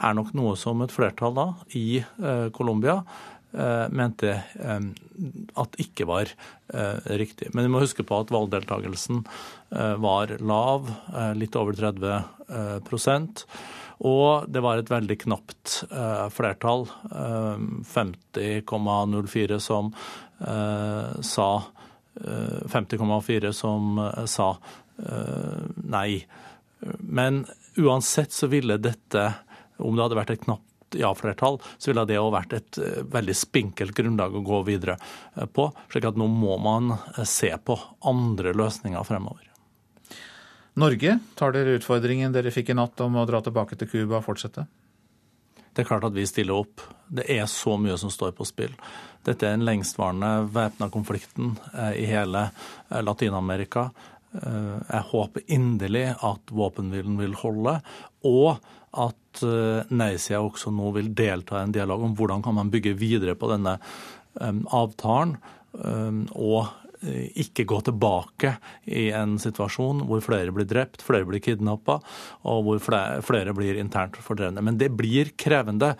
er nok noe som et flertall da i eh, Colombia eh, mente eh, at ikke var riktig. Men vi må huske på at valgdeltakelsen var lav, litt over 30 prosent, og det var et veldig knapt flertall, 50,04 som sa 50,4 som sa nei. Men uansett så ville dette om det hadde vært et knapt ja-flertall, så ville det òg vært et eh, veldig spinkelt grunnlag å gå videre eh, på. slik at nå må man eh, se på andre løsninger fremover. Norge, tar dere utfordringen dere fikk i natt om å dra tilbake til Cuba og fortsette? Det er klart at vi stiller opp. Det er så mye som står på spill. Dette er den lengstvarende væpna konflikten i hele Latin-Amerika. Jeg håper inderlig at våpenhvilen vil holde, og at eh, nei-sida også nå vil delta i en dialog om hvordan kan man bygge videre på denne um, avtalen. Um, og Eh, ikke gå tilbake i en situasjon hvor flere blir drept, flere blir kidnappa, og hvor flere blir internt fordrevne. Men det blir krevende.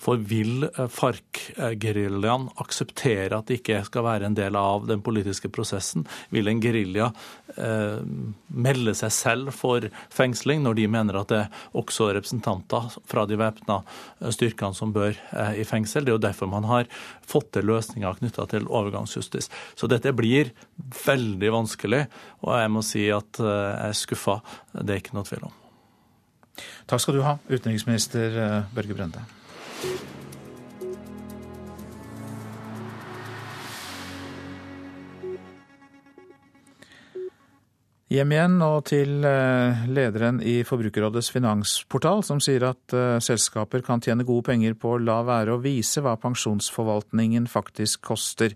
For vil eh, FARC-geriljaen akseptere at de ikke skal være en del av den politiske prosessen? Vil en gerilja eh, melde seg selv for fengsling når de mener at det også er representanter fra de væpna eh, styrkene som bør eh, i fengsel? Det er jo derfor man har fått til løsninger knytta til overgangsjustis. Så dette blir blir veldig vanskelig, og jeg må si at eh, jeg er skuffa. Det er ikke noe tvil om. Takk skal du ha, utenriksminister eh, Børge Brende. Hjem igjen og til eh, lederen i Forbrukerrådets finansportal, som sier at eh, selskaper kan tjene gode penger på å la være å vise hva pensjonsforvaltningen faktisk koster.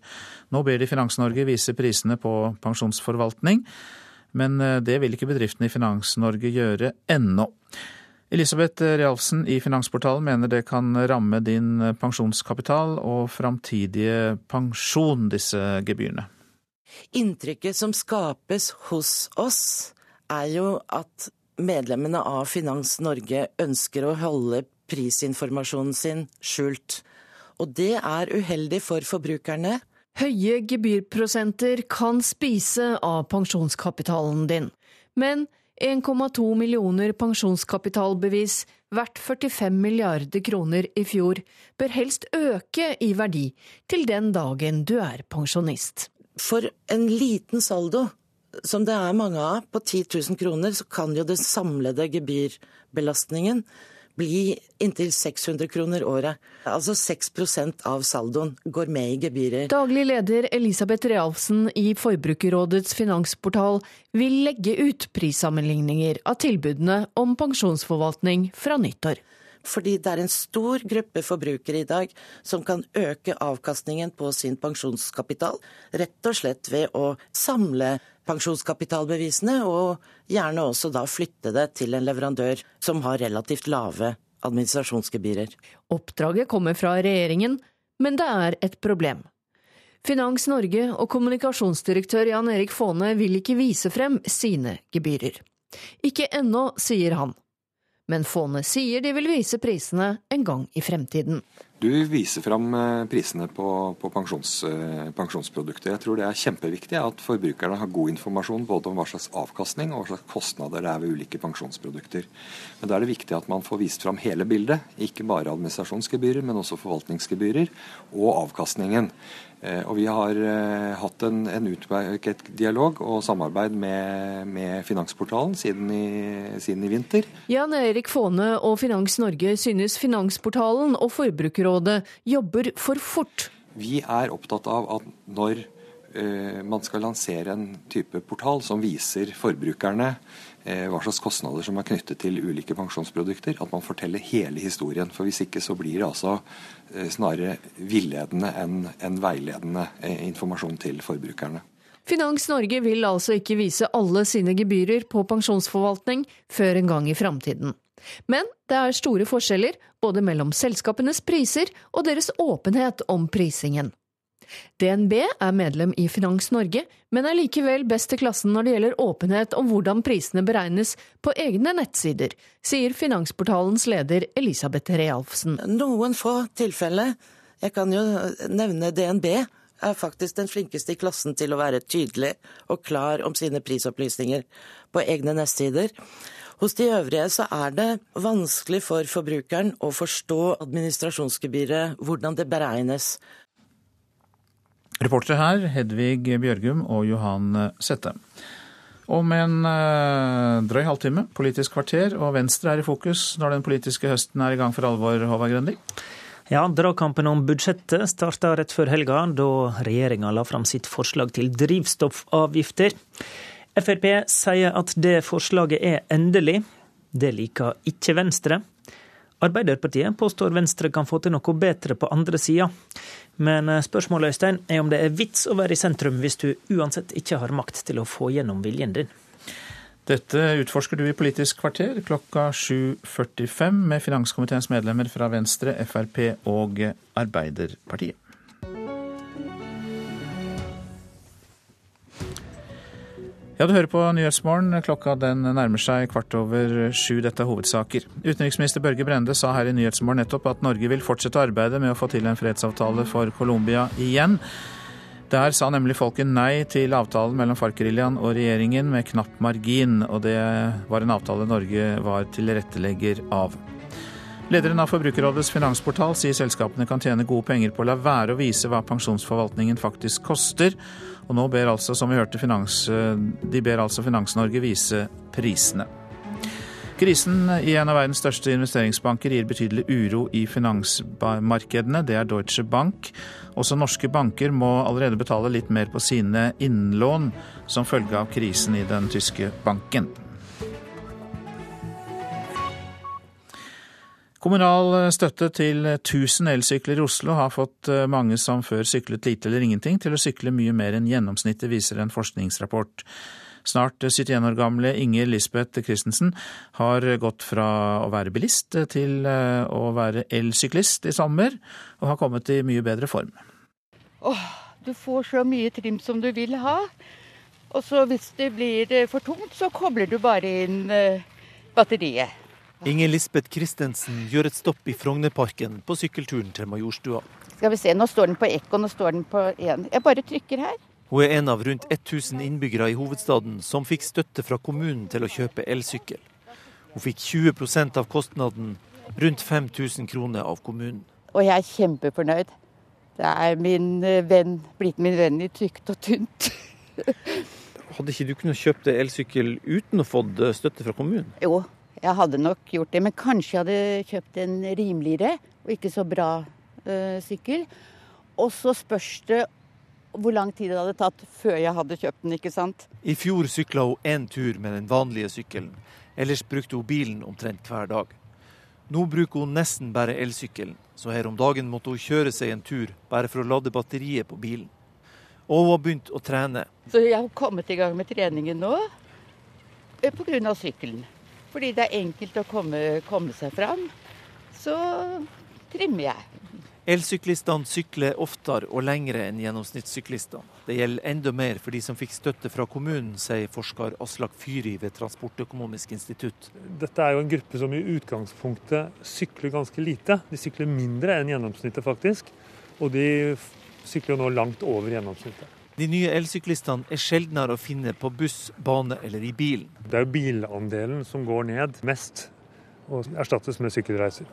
Nå ber de Finans-Norge vise prisene på pensjonsforvaltning, men eh, det vil ikke bedriftene i Finans-Norge gjøre ennå. Elisabeth Realfsen i Finansportalen mener det kan ramme din pensjonskapital og framtidige pensjon, disse gebyrene. Inntrykket som skapes hos oss, er jo at medlemmene av Finans Norge ønsker å holde prisinformasjonen sin skjult. Og det er uheldig for forbrukerne. Høye gebyrprosenter kan spise av pensjonskapitalen din. Men 1,2 millioner pensjonskapitalbevis verdt 45 milliarder kroner i fjor bør helst øke i verdi til den dagen du er pensjonist. For en liten saldo, som det er mange av, på 10 000 kroner, så kan jo den samlede gebyrbelastningen bli inntil 600 kroner året. Altså 6% av saldoen går med i gebyrer. Daglig leder Elisabeth Realfsen i Forbrukerrådets finansportal vil legge ut prissammenligninger av tilbudene om pensjonsforvaltning fra nyttår. Fordi det er en stor gruppe forbrukere i dag som kan øke avkastningen på sin pensjonskapital, rett og slett ved å samle pensjonskapitalbevisene, og gjerne også da flytte det til en leverandør som har relativt lave administrasjonsgebyrer. Oppdraget kommer fra regjeringen, men det er et problem. Finans Norge og kommunikasjonsdirektør Jan Erik Faane vil ikke vise frem sine gebyrer. Ikke ennå, sier han men fondet sier de vil vise prisene en gang i fremtiden. Du viser fram eh, prisene på, på pensjons, eh, pensjonsprodukter. Jeg tror det er kjempeviktig at forbrukerne har god informasjon både om hva slags avkastning og hva slags kostnader det er ved ulike pensjonsprodukter. Men da er det viktig at man får vist fram hele bildet, ikke bare administrasjonsgebyrer, men også forvaltningsgebyrer og avkastningen. Eh, og vi har eh, hatt en, en utmerket dialog og samarbeid med, med Finansportalen siden i, siden i, vinter. Jan Erik Faane og Finans Norge synes Finansportalen og Forbrukerrådet jobber for fort. Vi er opptatt av at når uh, man skal lansere en type portal som viser forbrukerne eh, hva slags kostnader som er knyttet til ulike pensjonsprodukter. At man forteller hele historien. For hvis ikke så blir det altså eh, snarere villedende enn en veiledende informasjon til forbrukerne. Finans Norge vil altså ikke vise alle sine gebyrer på pensjonsforvaltning før en gang i framtiden. Men det er store forskjeller både mellom selskapenes priser og deres åpenhet om prisingen. DNB er medlem i Finans Norge, men er likevel best i klassen når det gjelder åpenhet om hvordan prisene beregnes på egne nettsider, sier Finansportalens leder Elisabeth Realfsen. Noen få tilfeller. Jeg kan jo nevne DNB er faktisk den flinkeste i klassen til å være tydelig og klar om sine prisopplysninger på egne nettsider. Hos de øvrige så er det vanskelig for forbrukeren å forstå administrasjonsgebyret, hvordan det beregnes. Reportere her Hedvig Bjørgum og Johan Sette. Om en uh, drøy halvtime, Politisk kvarter, og Venstre er i fokus når den politiske høsten er i gang for alvor, Håvard Grønli. Ja, Dragkampen om budsjettet starta rett før helga, da regjeringa la fram sitt forslag til drivstoffavgifter. Frp sier at det forslaget er endelig. Det liker ikke Venstre. Arbeiderpartiet påstår Venstre kan få til noe bedre på andre sida. Men spørsmålet Øystein, er om det er vits å være i sentrum hvis du uansett ikke har makt til å få gjennom viljen din. Dette utforsker du i Politisk kvarter klokka 7.45 med finanskomiteens medlemmer fra Venstre, Frp og Arbeiderpartiet. Ja, du hører på Nyhetsmorgen. Klokka den nærmer seg kvart over sju. Dette er hovedsaker. Utenriksminister Børge Brende sa her i Nyhetsmorgen nettopp at Norge vil fortsette arbeidet med å få til en fredsavtale for Colombia igjen. Der sa nemlig folket nei til avtalen mellom FARC-geriljaen og regjeringen med knapp margin, og det var en avtale Norge var tilrettelegger av. Lederen av Forbrukerrådets finansportal sier selskapene kan tjene gode penger på å la være å vise hva pensjonsforvaltningen faktisk koster, og nå ber altså, som vi hørte, finans, de ber altså Finans-Norge vise prisene. Krisen i en av verdens største investeringsbanker gir betydelig uro i finansmarkedene. Det er Deutsche Bank. Også norske banker må allerede betale litt mer på sine innlån som følge av krisen i den tyske banken. Kommunal støtte til 1000 elsykler i Oslo har fått mange som før syklet lite eller ingenting, til å sykle mye mer enn gjennomsnittet, viser en forskningsrapport. Snart 71 år gamle Inger Lisbeth Christensen har gått fra å være bilist til å være elsyklist i sommer, og har kommet i mye bedre form. Åh, du får så mye trim som du vil ha. Og så hvis det blir for tungt, så kobler du bare inn batteriet. Inger Lisbeth Christensen gjør et stopp i Frognerparken på sykkelturen til Majorstua. Skal vi se, nå står den på ekko, nå står den på én. Jeg bare trykker her. Hun er en av rundt 1000 innbyggere i hovedstaden som fikk støtte fra kommunen til å kjøpe elsykkel. Hun fikk 20% av kostnaden, rundt 5000 kroner av kommunen. Og jeg er kjempefornøyd. Det er min venn, blitt min venn i tykt og tynt. Hadde ikke du kunnet kjøpt elsykkel uten å fått støtte fra kommunen? Jo, jeg hadde nok gjort det, men kanskje jeg hadde kjøpt en rimeligere og ikke så bra uh, sykkel. Og så spørs det hvor lang tid det hadde tatt før jeg hadde kjøpt den, ikke sant. I fjor sykla hun én tur med den vanlige sykkelen. Ellers brukte hun bilen omtrent hver dag. Nå bruker hun nesten bare elsykkelen, så her om dagen måtte hun kjøre seg en tur bare for å lade batteriet på bilen. Og hun har begynt å trene. Så jeg har kommet i gang med treningen nå pga. sykkelen. Fordi det er enkelt å komme, komme seg fram. Så trimmer jeg. Elsyklistene sykler oftere og lengre enn gjennomsnittssyklistene. Det gjelder enda mer for de som fikk støtte fra kommunen, sier forsker Aslak Fyri ved Transportøkonomisk institutt. Dette er jo en gruppe som i utgangspunktet sykler ganske lite. De sykler mindre enn gjennomsnittet, faktisk. Og de sykler jo nå langt over gjennomsnittet. De nye elsyklistene er sjeldnere å finne på buss, bane eller i bilen. Det er jo bilandelen som går ned mest, og erstattes med sykkelreiser.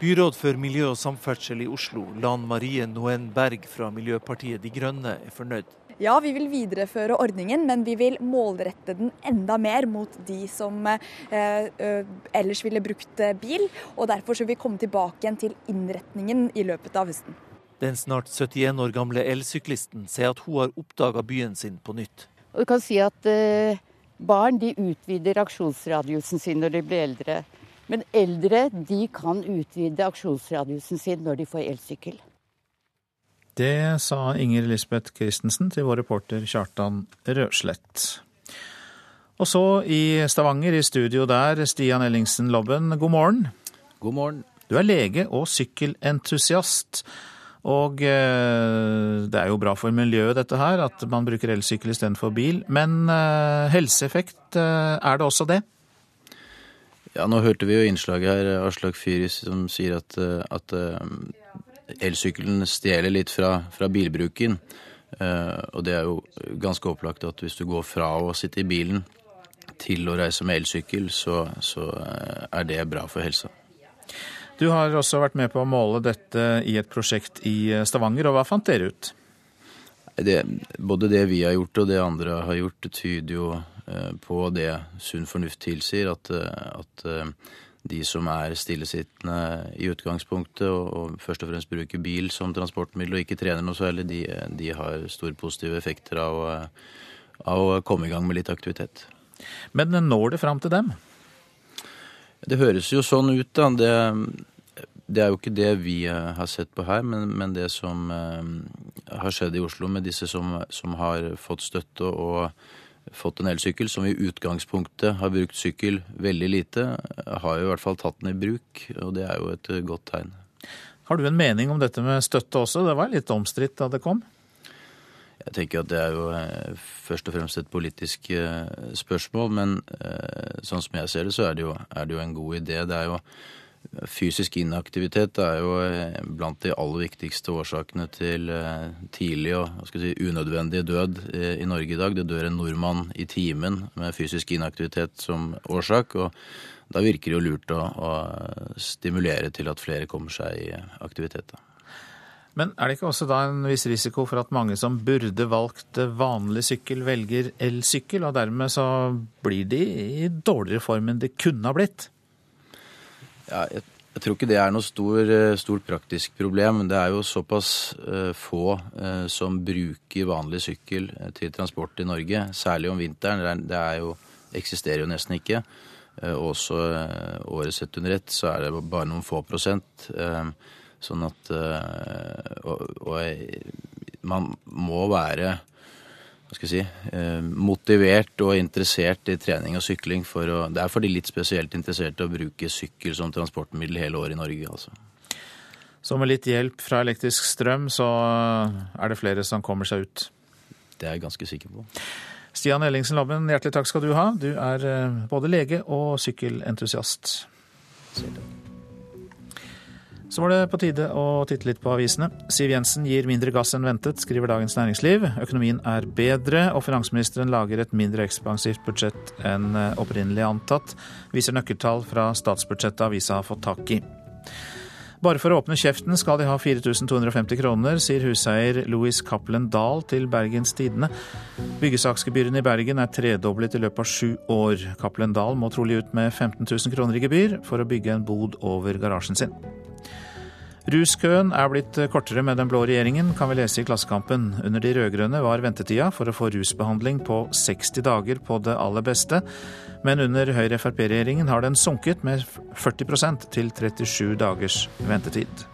Byråd for miljø og samferdsel i Oslo, Lan Marie Noen Berg fra Miljøpartiet De Grønne, er fornøyd. Ja, vi vil videreføre ordningen, men vi vil målrette den enda mer mot de som eh, ellers ville brukt bil. og Derfor vil vi komme tilbake igjen til innretningen i løpet av høsten. Den snart 71 år gamle elsyklisten sier at hun har oppdaga byen sin på nytt. Og du kan si at eh, Barn de utvider aksjonsradiusen sin når de blir eldre. Men eldre de kan utvide aksjonsradiusen sin når de får elsykkel. Det sa Inger Lisbeth Christensen til vår reporter Kjartan Røslett. Og så i Stavanger, i studio der, Stian Ellingsen Lobben, god morgen. God morgen. Du er lege og sykkelentusiast. Og eh, det er jo bra for miljøet dette her, at man bruker elsykkel istedenfor bil. Men eh, helseeffekt, eh, er det også det? Ja, nå hørte vi jo innslaget her, Aslak Fyris, som sier at, at elsykkelen stjeler litt fra, fra bilbruken. Og det er jo ganske opplagt at hvis du går fra å sitte i bilen til å reise med elsykkel, så, så er det bra for helsa. Du har også vært med på å måle dette i et prosjekt i Stavanger, og hva fant dere ut? Det, både det vi har gjort og det andre har gjort, tyder jo eh, på det sunn fornuft tilsier, at, eh, at, eh, de som er stillesittende i utgangspunktet og, og, først og fremst bruker bil som transportmiddel og ikke trener noe særlig, de, de har store positive effekter av, av å komme i gang med litt aktivitet. Men når det fram til dem? Det høres jo sånn ut, da. Det, det er jo ikke det vi eh, har sett på her, men, men det som eh, har skjedd i Oslo med disse som, som, har fått støtte og fått en elsykkel, som i utgangspunktet har brukt sykkel veldig lite, har jo i hvert fall tatt den i bruk, og det er jo et godt tegn. Har du en mening om dette med støtte også? Det var litt omstridt da det kom? Jeg tenker at det er jo eh, først og fremst et politisk eh, spørsmål, men eh, sånn som jeg ser det, så er det jo, er det jo en god idé. Det er jo Fysisk inaktivitet er jo blant de aller viktigste årsakene til tidlig og si, unødvendig død i Norge i dag. Det dør en nordmann i timen med fysisk inaktivitet som årsak. og Da virker det jo lurt å, å stimulere til at flere kommer seg i aktivitet. Men er det ikke også da en viss risiko for at mange som burde valgt vanlig sykkel, velger elsykkel, og dermed så blir de i dårligere form enn de kunne ha blitt? Ja, jeg, jeg, tror ikke det er noe stor, eh, stort praktisk problem. Det er jo såpass uh, få uh, som bruker vanlig sykkel til transport i Norge, særlig om vinteren. Det, er, det er jo, eksisterer jo nesten ikke. Uh, også året sett under ett så er det bare noen få prosent. Uh, Sånn at eh, og, og, man må være hva skal jeg si, eh, motivert og interessert i trening og sykling. For å, det er for de litt spesielt interesserte å bruke sykkel som transportmiddel hele året i Norge. altså. Så med litt hjelp fra elektrisk strøm, så er det flere som kommer seg ut? Det er jeg ganske sikker på. Stian Ellingsen Labben, hjertelig takk skal du ha. Du er eh, både lege og sykkelentusiast. Så var det på tide å titte litt på avisene. Siv Jensen gir mindre gass enn ventet, skriver Dagens Næringsliv. Økonomien er bedre, og finansministeren lager et mindre ekspansivt budsjett enn eh, opprinnelig antatt, viser nøkkeltall fra statsbudsjettet avisa har fått tak i. Bare for å åpne kjeften skal de ha 4250 kroner, sier huseier Louis Cappelen Dahl til Bergens Tidende. Byggesaksgebyrene i Bergen er tredoblet i løpet av sju år. Cappelen Dahl må trolig ut med 15 000 kroner i gebyr for å bygge en bod over garasjen sin. Ruskøen er blitt kortere med den blå regjeringen, kan vi lese i Klassekampen. Under de rød-grønne var ventetida for å få rusbehandling på 60 dager på det aller beste, men under Høyre-Frp-regjeringen har den sunket med 40% til 37 dagers ventetid.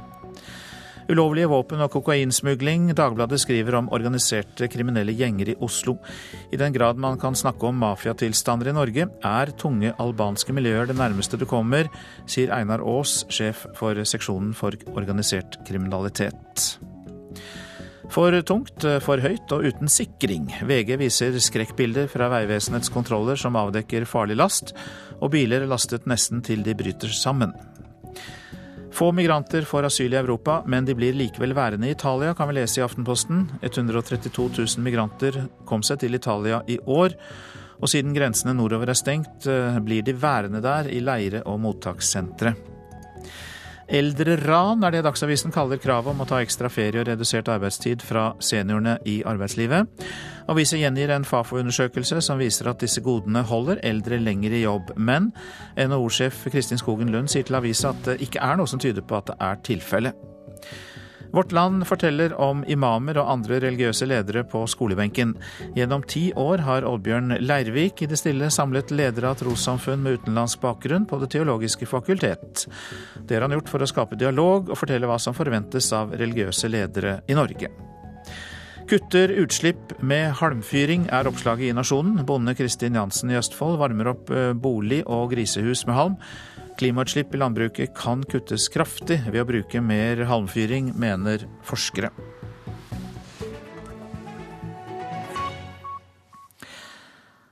Ulovlige våpen og kokainsmugling. Dagbladet skriver om organiserte kriminelle gjenger i Oslo. I den grad man kan snakke om mafiatilstander i Norge, er tunge albanske miljøer det nærmeste du kommer, sier Einar Aas, sjef for seksjonen for organisert kriminalitet. For tungt, for høyt og uten sikring. VG viser skrekkbilder fra Vegvesenets kontroller som avdekker farlig last, og biler lastet nesten til de bryter sammen. Få migranter får asyl i Europa, men de blir likevel værende i Italia, kan vi lese i Aftenposten. 132 000 migranter kom seg til Italia i år. Og siden grensene nordover er stengt, eh, blir de værende der i leire og mottakssentre. Eldreran er det Dagsavisen kaller kravet om å ta ekstra ferie og redusert arbeidstid fra seniorene i arbeidslivet. Avisa gjengir en Fafo-undersøkelse som viser at disse godene holder eldre lenger i jobb. Men NHO-sjef Kristin Skogen Lund sier til avisa at det ikke er noe som tyder på at det er tilfellet. Vårt Land forteller om imamer og andre religiøse ledere på skolebenken. Gjennom ti år har Oddbjørn Leirvik i det stille samlet ledere av trossamfunn med utenlandsk bakgrunn på Det teologiske fakultet. Det har han gjort for å skape dialog og fortelle hva som forventes av religiøse ledere i Norge. Kutter utslipp med halmfyring, er oppslaget i Nasjonen. Bonde Kristin Jansen i Østfold varmer opp eh, bolig og grisehus med halm. Klimautslipp i landbruket kan kuttes kraftig ved å bruke mer halmfyring, mener forskere.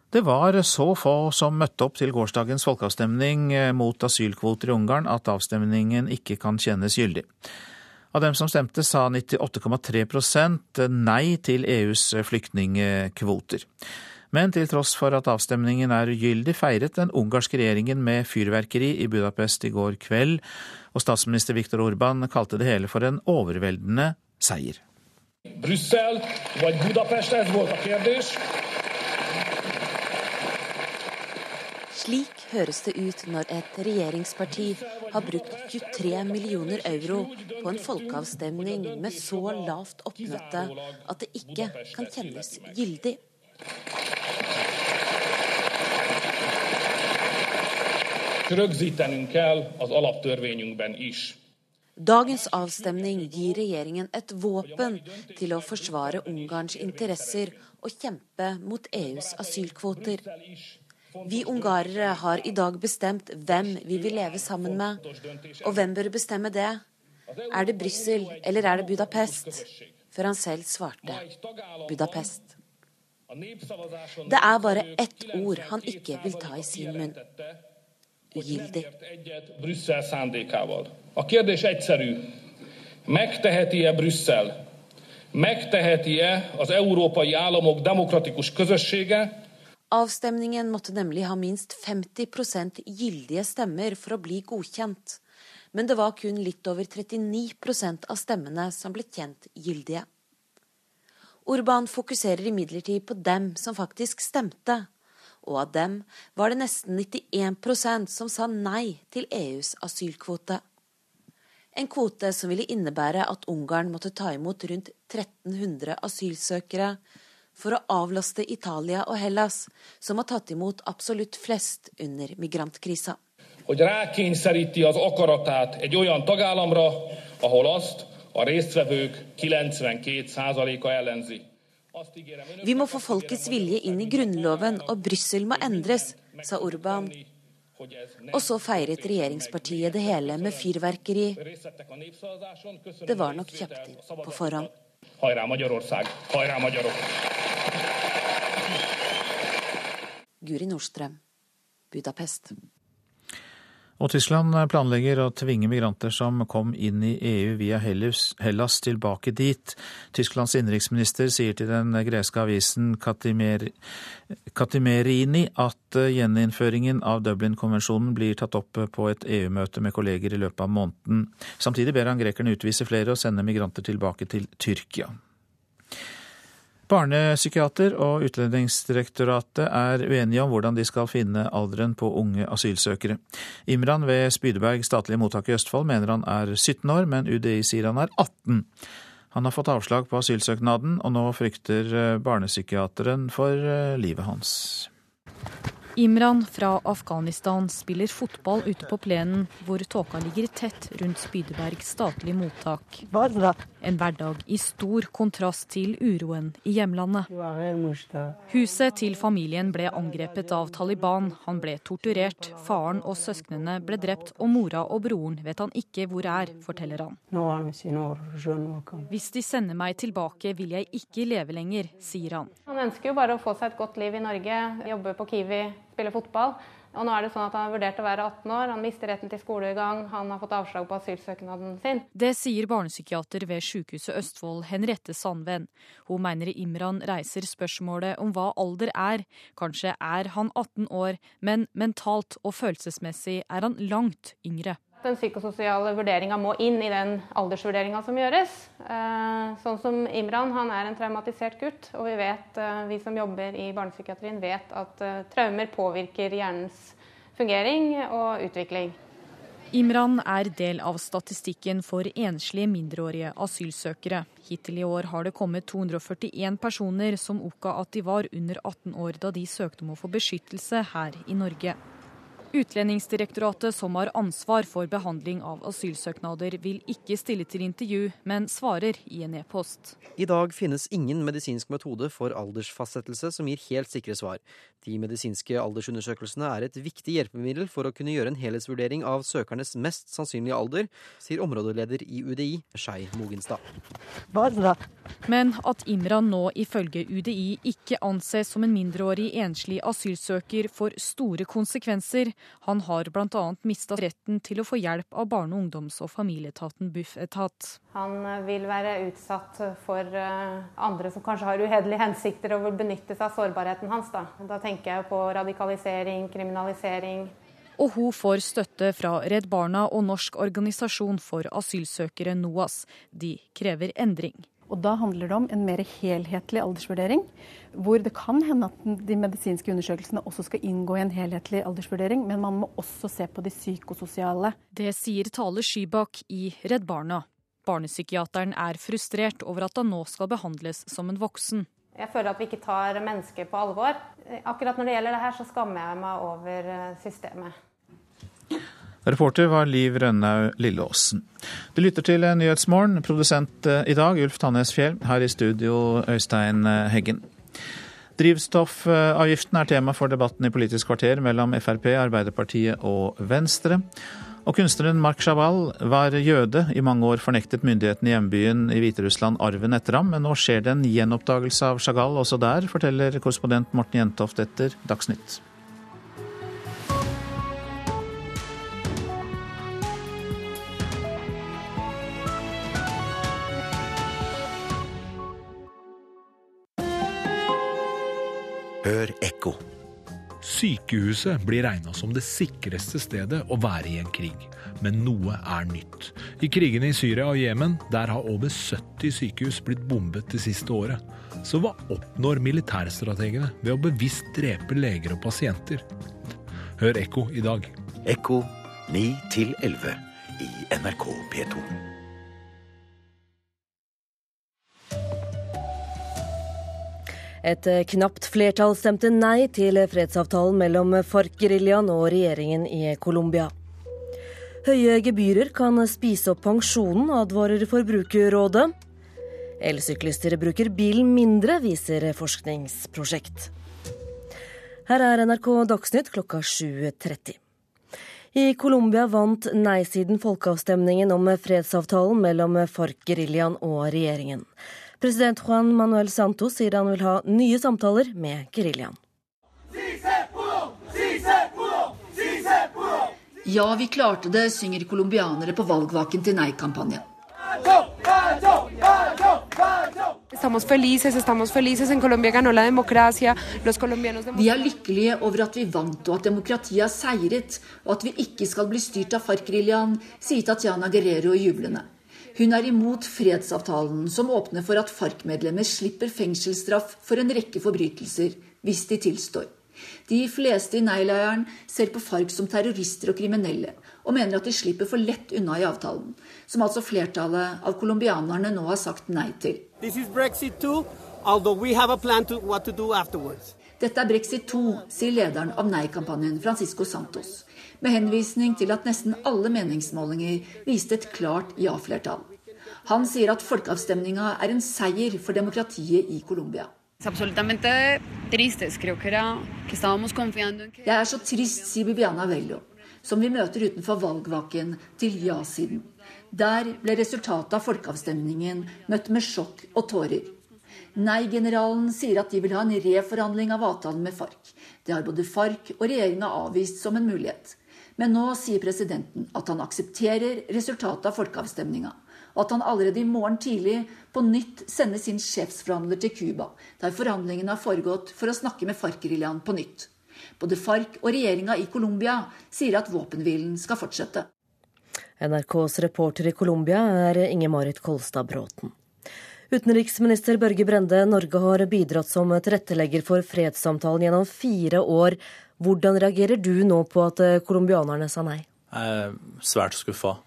Det var så få som møtte opp til gårsdagens folkeavstemning mot asylkvoter i Ungarn at avstemningen ikke kan kjennes gyldig. Av dem som stemte, sa 98,3% nei til EUs flyktningkvoter. Men til tross for at avstemningen er ugyldig, feiret den ungarske regjeringen med fyrverkeri i Budapest i går kveld, og statsminister Viktor Orban kalte det hele for en overveldende seier. Brussel Budapest. Slik høres det ut når et regjeringsparti har brukt 23 millioner euro på en folkeavstemning med så lavt oppmøte at det ikke kan kjennes gyldig. Dagens avstemning gir regjeringen et våpen til å forsvare Ungarns interesser og kjempe mot EUs asylkvoter. Vi ungarere har i dag bestemt hvem vi vil leve sammen med. Og hvem bør bestemme det? Er det Brussel eller er det Budapest? Før han selv svarte Budapest. Det er bare ett ord han ikke vil ta i sin munn ugyldig. A kérdés egyszerű. Megteheti-e Brüsszel? Megteheti-e az európai államok demokratikus közössége? Avstemningen måtte nemlig ha minst 50% gyldige stemmer for å bli godkjent. Men det var kun litt over 39% av stemmene som ble kjent gyldige. Urban fokuserer imidlertid på dem som faktisk stemte, og av dem var det nesten 91% som sa nei til EUs asylkvote. En kvote som ville innebære at Ungarn måtte ta imot rundt 1300 asylsøkere for å avlaste Italia og Hellas, som har tatt imot absolutt flest under migrantkrisa. Hogy rákényszeríti az akaratát egy olyan tagállamra, ahol azt a résztvevők 92%-a ellenzi. Vi må få folkets vilje inn i Grunnloven, og Brussel må endres, sa Urban. Og så feiret regjeringspartiet det hele med fyrverkeri. Det var nok kjøpt inn på forhånd. Guri Nordstrøm, Budapest. Og Tyskland planlegger å tvinge migranter som kom inn i EU via Hellas, tilbake dit. Tysklands innenriksminister sier til den greske avisen Katimerini at gjeninnføringen av Dublin-konvensjonen blir tatt opp på et EU-møte med kolleger i løpet av måneden. Samtidig ber han grekerne utvise flere og sende migranter tilbake til Tyrkia. Barnepsykiater og Utlendingsdirektoratet er uenige om hvordan de skal finne alderen på unge asylsøkere. Imran ved Spydeberg statlige mottak i Østfold mener han er 17 år, men UDI sier han er 18. Han har fått avslag på asylsøknaden, og nå frykter barnepsykiateren for eh, livet hans. Imran fra Afghanistan spiller fotball ute på plenen, hvor tåka ligger tett rundt Spydeberg statlige mottak. En hverdag i stor kontrast til uroen i hjemlandet. Huset til familien ble angrepet av Taliban. Han ble torturert. Faren og søsknene ble drept, og mora og broren vet han ikke hvor er, forteller han. Hvis de sender meg tilbake, vil jeg ikke leve lenger, sier han. Han ønsker jo bare å få seg et godt liv i Norge, jobbe på Kiwi spille fotball. Og nå er det sånn at Han har vurdert å være 18 år, han mister retten til skolegang, han har fått avslag på asylsøknaden sin. Det sier barnepsykiater ved Sykehuset Østfold, Henriette Sandven. Hun mener Imran reiser spørsmålet om hva alder er. Kanskje er han 18 år, men mentalt og følelsesmessig er han langt yngre. Den psykososiale vurderinga må inn i den aldersvurderinga som gjøres. Eh, sånn som Imran, han er en traumatisert gutt, og vi vet, eh, vi som jobber i barnepsykiatrien vet at eh, traumer påvirker hjernens fungering og utvikling. Imran er del av statistikken for enslige mindreårige asylsøkere. Hittil i år har det kommet 241 personer som oppga at de var under 18 år da de søkte om å få beskyttelse her i Norge. Utlendingsdirektoratet, som har ansvar for behandling av asylsøknader, vil ikke stille til intervju, men svarer i en e-post. I dag finnes ingen medisinsk metode for aldersfastsettelse som gir helt sikre svar. De medisinske aldersundersøkelsene er et viktig hjelpemiddel for å kunne gjøre en helhetsvurdering av søkernes mest sannsynlige alder, sier områdeleder i UDI, Skei Mogenstad. Men at Imran nå ifølge UDI ikke anses som en mindreårig enslig asylsøker, får store konsekvenser. Han har bl.a. mista retten til å få hjelp av Barne-, ungdoms- og familieetaten Bufetat. Han vil være utsatt for eh, andre som kanskje har uhederlige hensikter og vil benytte seg av sårbarheten hans. Da, da tenker jeg på radikalisering, kriminalisering. Og hun får støtte fra Redd Barna og Norsk organisasjon for asylsøkere, NOAS. De krever endring. Og Da handler det om en mer helhetlig aldersvurdering, hvor det kan hende at de medisinske undersøkelsene også skal inngå i en helhetlig aldersvurdering, men man må også se på de psykososiale. Det sier Tale Skybakk i Redd Barna. Barnepsykiateren er frustrert over at han nå skal behandles som en voksen. Jeg føler at vi ikke tar mennesker på alvor. Akkurat når det gjelder det her, så skammer jeg meg over eh, systemet. Reporter var Liv Rønnaug Lilleåsen. Du lytter til Nyhetsmorgen. Produsent eh, i dag Ulf Tannes Fjell. Her i studio Øystein eh, Heggen. Drivstoffavgiften er tema for debatten i Politisk kvarter mellom Frp, Arbeiderpartiet og Venstre. Og kunstneren Mark Chabal var jøde, i mange år fornektet myndighetene i hjembyen i Hviterussland arven etter ham, men nå skjer det en gjenoppdagelse av Chagall også der, forteller korrespondent Morten Jentoft etter Dagsnytt. Hør ekko. Sykehuset blir regna som det sikreste stedet å være i en krig. Men noe er nytt. I krigene i Syria og Jemen, der har over 70 sykehus blitt bombet det siste året. Så hva oppnår militærstrategene ved å bevisst drepe leger og pasienter? Hør Ekko i dag. Ekko 9 11 i NRK P2. Et eh, knapt flertall stemte nei til fredsavtalen mellom FARC-geriljaen og regjeringen i Colombia. Høye gebyrer kan spise opp pensjonen, advarer Forbrukerrådet. Elsyklister bruker bilen mindre, viser forskningsprosjekt. Her er NRK Dagsnytt klokka 7.30. I Colombia vant nei-siden folkeavstemningen om fredsavtalen mellom FARC-geriljaen og regjeringen. President Juan Manuel Santos sier han vil ha nye samtaler med geriljaen. Ja, vi klarte det, synger colombianere på valgvaken til nei-kampanjen. Vi er lykkelige over at vi vant og at demokratiet har seiret, og at vi ikke skal bli styrt av FARC-geriljaen, sier Tatiana Guerrero jublende. Hun er imot fredsavtalen som åpner for at FARC-medlemmer slipper fengselsstraff for en rekke forbrytelser hvis de tilstår. De fleste i nei-leiren ser på FARC som terrorister og kriminelle, og mener at de slipper for lett unna i avtalen, som altså flertallet av colombianerne nå har sagt nei til. Dette er brexit 2, sier lederen av nei-kampanjen, Francisco Santos med henvisning til at nesten alle meningsmålinger viste et klart ja-flertall. Han sier at folkeavstemninga er en seier for demokratiet i Colombia. Jeg er så trist, sier Bibiana Vello, som vi møter utenfor valgvaken til ja-siden. Der ble resultatet av folkeavstemningen møtt med sjokk og tårer. Nei-generalen sier at de vil ha en reforhandling av avtalen med FARC. Det har både FARC og regjeringa avvist som en mulighet. Men nå sier presidenten at han aksepterer resultatet av folkeavstemninga, og at han allerede i morgen tidlig på nytt sender sin sjefsforhandler til Cuba, der forhandlingene har foregått for å snakke med FARC-geriljaen på nytt. Både FARC og regjeringa i Colombia sier at våpenhvilen skal fortsette. NRKs reporter i Colombia er Inge-Marit Kolstad Bråten. Utenriksminister Børge Brende, Norge har bidratt som tilrettelegger for fredssamtalen gjennom fire år. Hvordan reagerer du nå på at eh, colombianerne sa nei? Jeg er svært skuffa.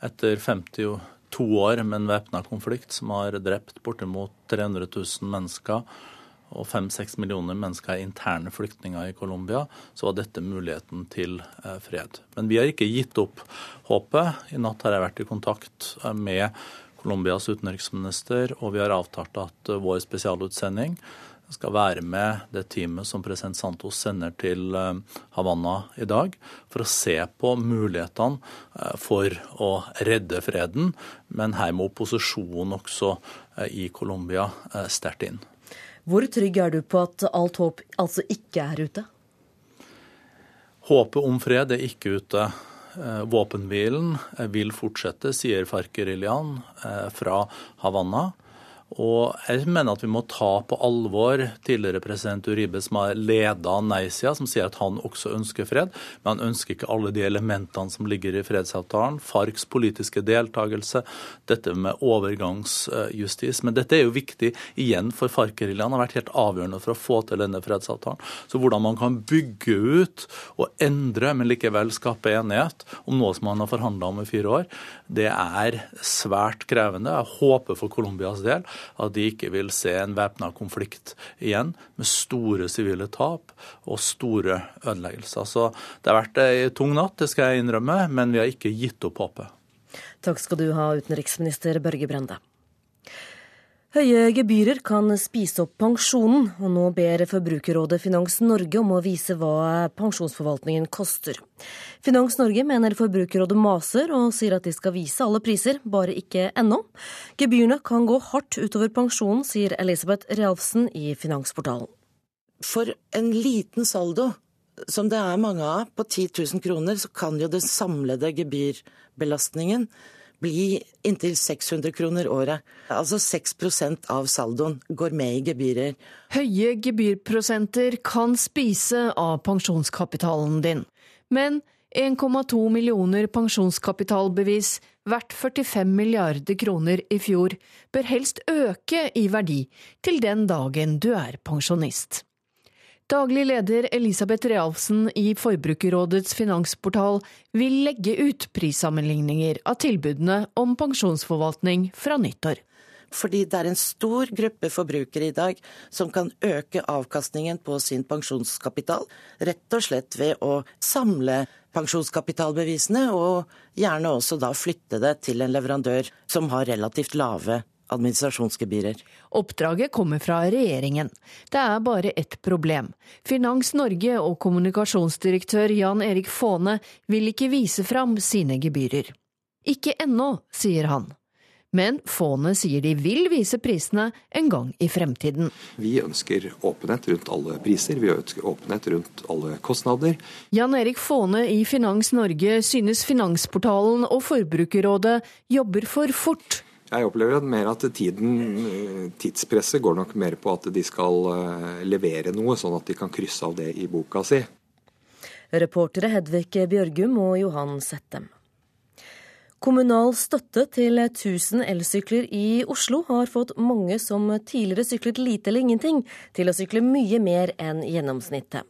Etter 52 år med en væpna konflikt som har drept bortimot 300 000 mennesker, og fem-seks millioner mennesker er interne flyktninger i Colombia, så var dette muligheten til eh, fred. Men vi har ikke gitt opp håpet. I natt har jeg vært i kontakt eh, med Colombias utenriksminister, og vi har avtalt at vår spesialutsending skal være med det teamet som president Santos sender til Havanna i dag, for å se på mulighetene for å redde freden. Men her må opposisjonen også i Colombia sterkt inn. Hvor trygg er du på at alt håp altså ikke er ute? Håpet om fred er ikke ute. Eh, våpenhvilen vil fortsette, sier FARC-geriljaen eh, fra Havanna. Og jeg mener at vi må ta på alvor tidligere president Uribe, som har leda nei-sida, som sier at han også ønsker fred, men han ønsker ikke alle de elementene som ligger i fredsavtalen. FARCs politiske deltakelse, dette med overgangsjustis. Men dette er jo viktig igjen, for FARC-geriljaen har vært helt avgjørende for å få til denne fredsavtalen. Så hvordan man kan bygge ut og endre, men likevel skape enighet om noe som man har forhandla om i fire år, det er svært krevende. Jeg håper for Colombias del at de ikke vil se en væpna konflikt igjen, med store sivile tap og store ødeleggelser. Så det har vært ei tung natt, det skal jeg innrømme, men vi har ikke gitt opp håpet. Takk skal du ha, utenriksminister Børge Brende. Høye gebyrer kan spise opp pensjonen, og nå ber Forbrukerrådet Finans Norge om å vise hva pensjonsforvaltningen koster. Finans Norge mener Forbrukerrådet maser og sier at de skal vise alle priser, bare ikke ennå. Gebyrene kan gå hardt utover pensjonen, sier Elisabeth Realfsen i Finansportalen. For en liten saldo, som det er mange av, på 10 000 kroner, så kan jo den samlede gebyrbelastningen bli inntil 600 kroner året. Altså 6% av saldoen går med i gebyrer. Høye gebyrprosenter kan spise av pensjonskapitalen din. Men 1,2 millioner pensjonskapitalbevis verdt 45 milliarder kroner i fjor bør helst øke i verdi til den dagen du er pensjonist. Daglig leder Elisabeth Realfsen i Forbrukerrådets finansportal vil legge ut prissammenligninger av tilbudene om pensjonsforvaltning fra nyttår. Fordi det er en stor gruppe forbrukere i dag som kan øke avkastningen på sin pensjonskapital, rett og slett ved å samle pensjonskapitalbevisene, og gjerne også da flytte det til en leverandør som har relativt lave administrasjonsgebyrer. Oppdraget kommer fra regjeringen. Det er bare ett problem. Finans Norge og kommunikasjonsdirektør Jan Erik Faane vil ikke vise fram sine gebyrer. Ikke ennå, sier han. Men Faane sier de vil vise prisene en gang i fremtiden. Vi ønsker åpenhet rundt alle priser, vi ønsker åpenhet rundt alle kostnader. Jan Erik Faane i Finans Norge synes Finansportalen og Forbrukerrådet jobber for fort jeg opplever mer at tiden, tidspresset går nok mer på at de skal eh, levere noe, sånn at de kan krysse av det i boka si. Reportere Hedvig Bjørgum og Johan Settem. Kommunal støtte til 1000 elsykler i Oslo har fått mange som tidligere syklet lite eller ingenting, til å sykle mye mer enn gjennomsnittet.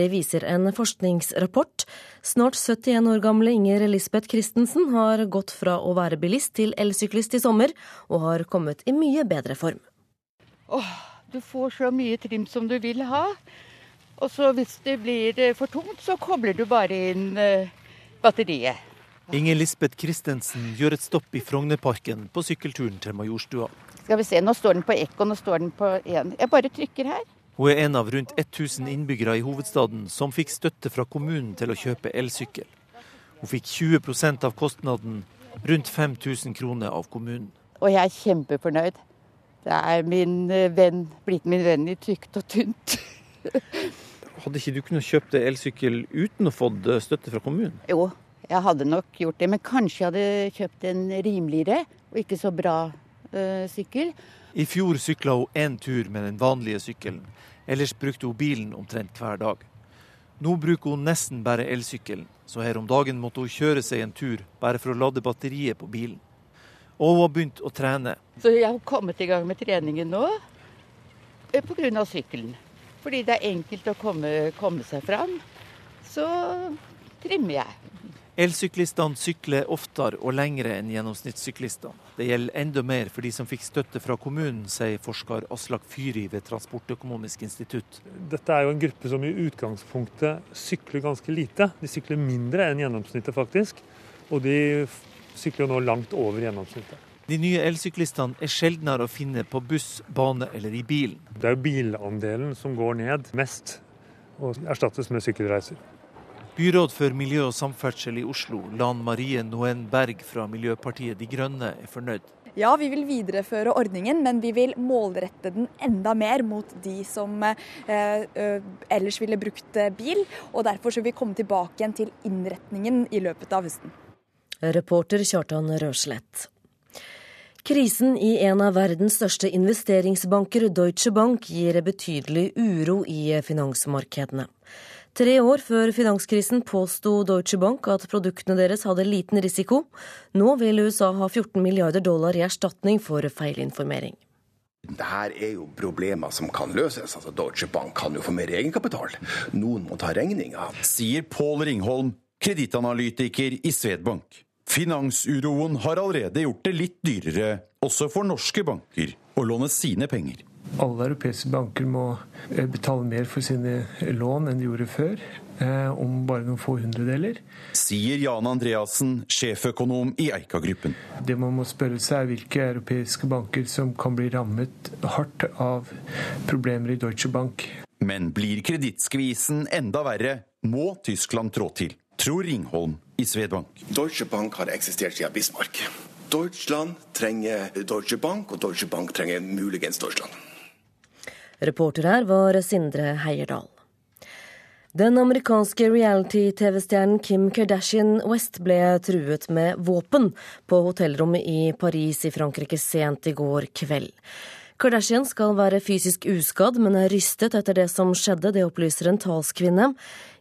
Det viser en forskningsrapport. Snart 71 år gamle Inger Lisbeth Christensen har gått fra å være bilist til elsyklist i sommer, og har kommet i mye bedre form. Åh, du får så mye trim som du vil ha. Og så hvis det blir eh, for tungt, så kobler du bare inn eh, batteriet. Inger Lisbeth Christensen gjør et stopp i Frognerparken på sykkelturen til Majorstua. Skal vi se, Nå står den på ekko, nå står den på én. Jeg bare trykker her. Hun er en av rundt 1000 innbyggere i hovedstaden som fikk støtte fra kommunen til å kjøpe elsykkel. Hun fikk 20% av kostnaden, rundt 5000 kroner av kommunen. Og jeg er kjempefornøyd. Det er min eh, venn, blitt min venn i tykt og tynt. Hadde ikke du kunnet kjøpt elsykkel uten å fått støtte fra kommunen? Jo, jeg hadde nok gjort det, men kanskje jeg hadde kjøpt en rimeligere og ikke så bra uh, sykkel. I fjor sykla hun én tur med den vanlige sykkelen. Ellers brukte hun bilen omtrent hver dag. Nå bruker hun nesten bare elsykkelen, så her om dagen måtte hun kjøre seg en tur bare for å lade batteriet på bilen. Og hun har begynt å trene. Så jeg har kommet i gang med treningen nå eh, pga. sykkelen. Fordi det er enkelt å komme, komme seg fram. Så trimmer jeg. Elsyklistene sykler oftere og lengre enn gjennomsnittssyklistene. Det gjelder enda mer for de som fikk støtte fra kommunen, sier forsker Aslak Fyri ved Transportøkonomisk institutt. Dette er jo en gruppe som i utgangspunktet sykler ganske lite. De sykler mindre enn gjennomsnittet, faktisk. Og de sykler jo nå langt over gjennomsnittet. De nye elsyklistene er sjeldnere å finne på buss, bane eller i bilen. Det er jo bilandelen som går ned mest, og erstattes med sykkelreiser. Byråd for miljø og samferdsel i Oslo, Lan Marie Noen Berg fra Miljøpartiet De Grønne, er fornøyd. Ja, vi vil videreføre ordningen, men vi vil målrette den enda mer mot de som eh, ellers ville brukt bil. og Derfor vil vi komme tilbake igjen til innretningen i løpet av høsten. Reporter Kjartan Røslett. Krisen i en av verdens største investeringsbanker, Deutsche Bank, gir betydelig uro i finansmarkedene. Tre år før finanskrisen påsto Deutsche Bank at produktene deres hadde liten risiko. Nå vil USA ha 14 milliarder dollar i erstatning for feilinformering. Dette er jo problemer som kan løses. Altså, Deutsche Bank kan jo få mer egenkapital. Noen må ta regninga. Sier Pål Ringholm, kredittanalytiker i Svedbank. Finansuroen har allerede gjort det litt dyrere, også for norske banker, å låne sine penger. Alle europeiske banker må eh, betale mer for sine lån enn de gjorde før, eh, om bare noen få hundredeler. Sier Jan Andreassen, sjeføkonom i Eika-gruppen. Det man må spørre seg er hvilke europeiske banker som kan bli rammet hardt av problemer i Deutsche Bank. Men blir kredittskvisen enda verre, må Tyskland trå til tror Ringholm i Svedbank. Deutsche Bank har eksistert siden Bismarck. Deutschland trenger Deutsche Bank, og Deutsche Bank trenger muligens Deutschland. Reporter her var Sindre Heierdal. Den amerikanske reality-TV-stjernen Kim Kardashian West ble truet med våpen på hotellrommet i Paris i Frankrike sent i går kveld. Kardashian skal være fysisk uskadd, men er rystet etter det som skjedde, det opplyser en talskvinne.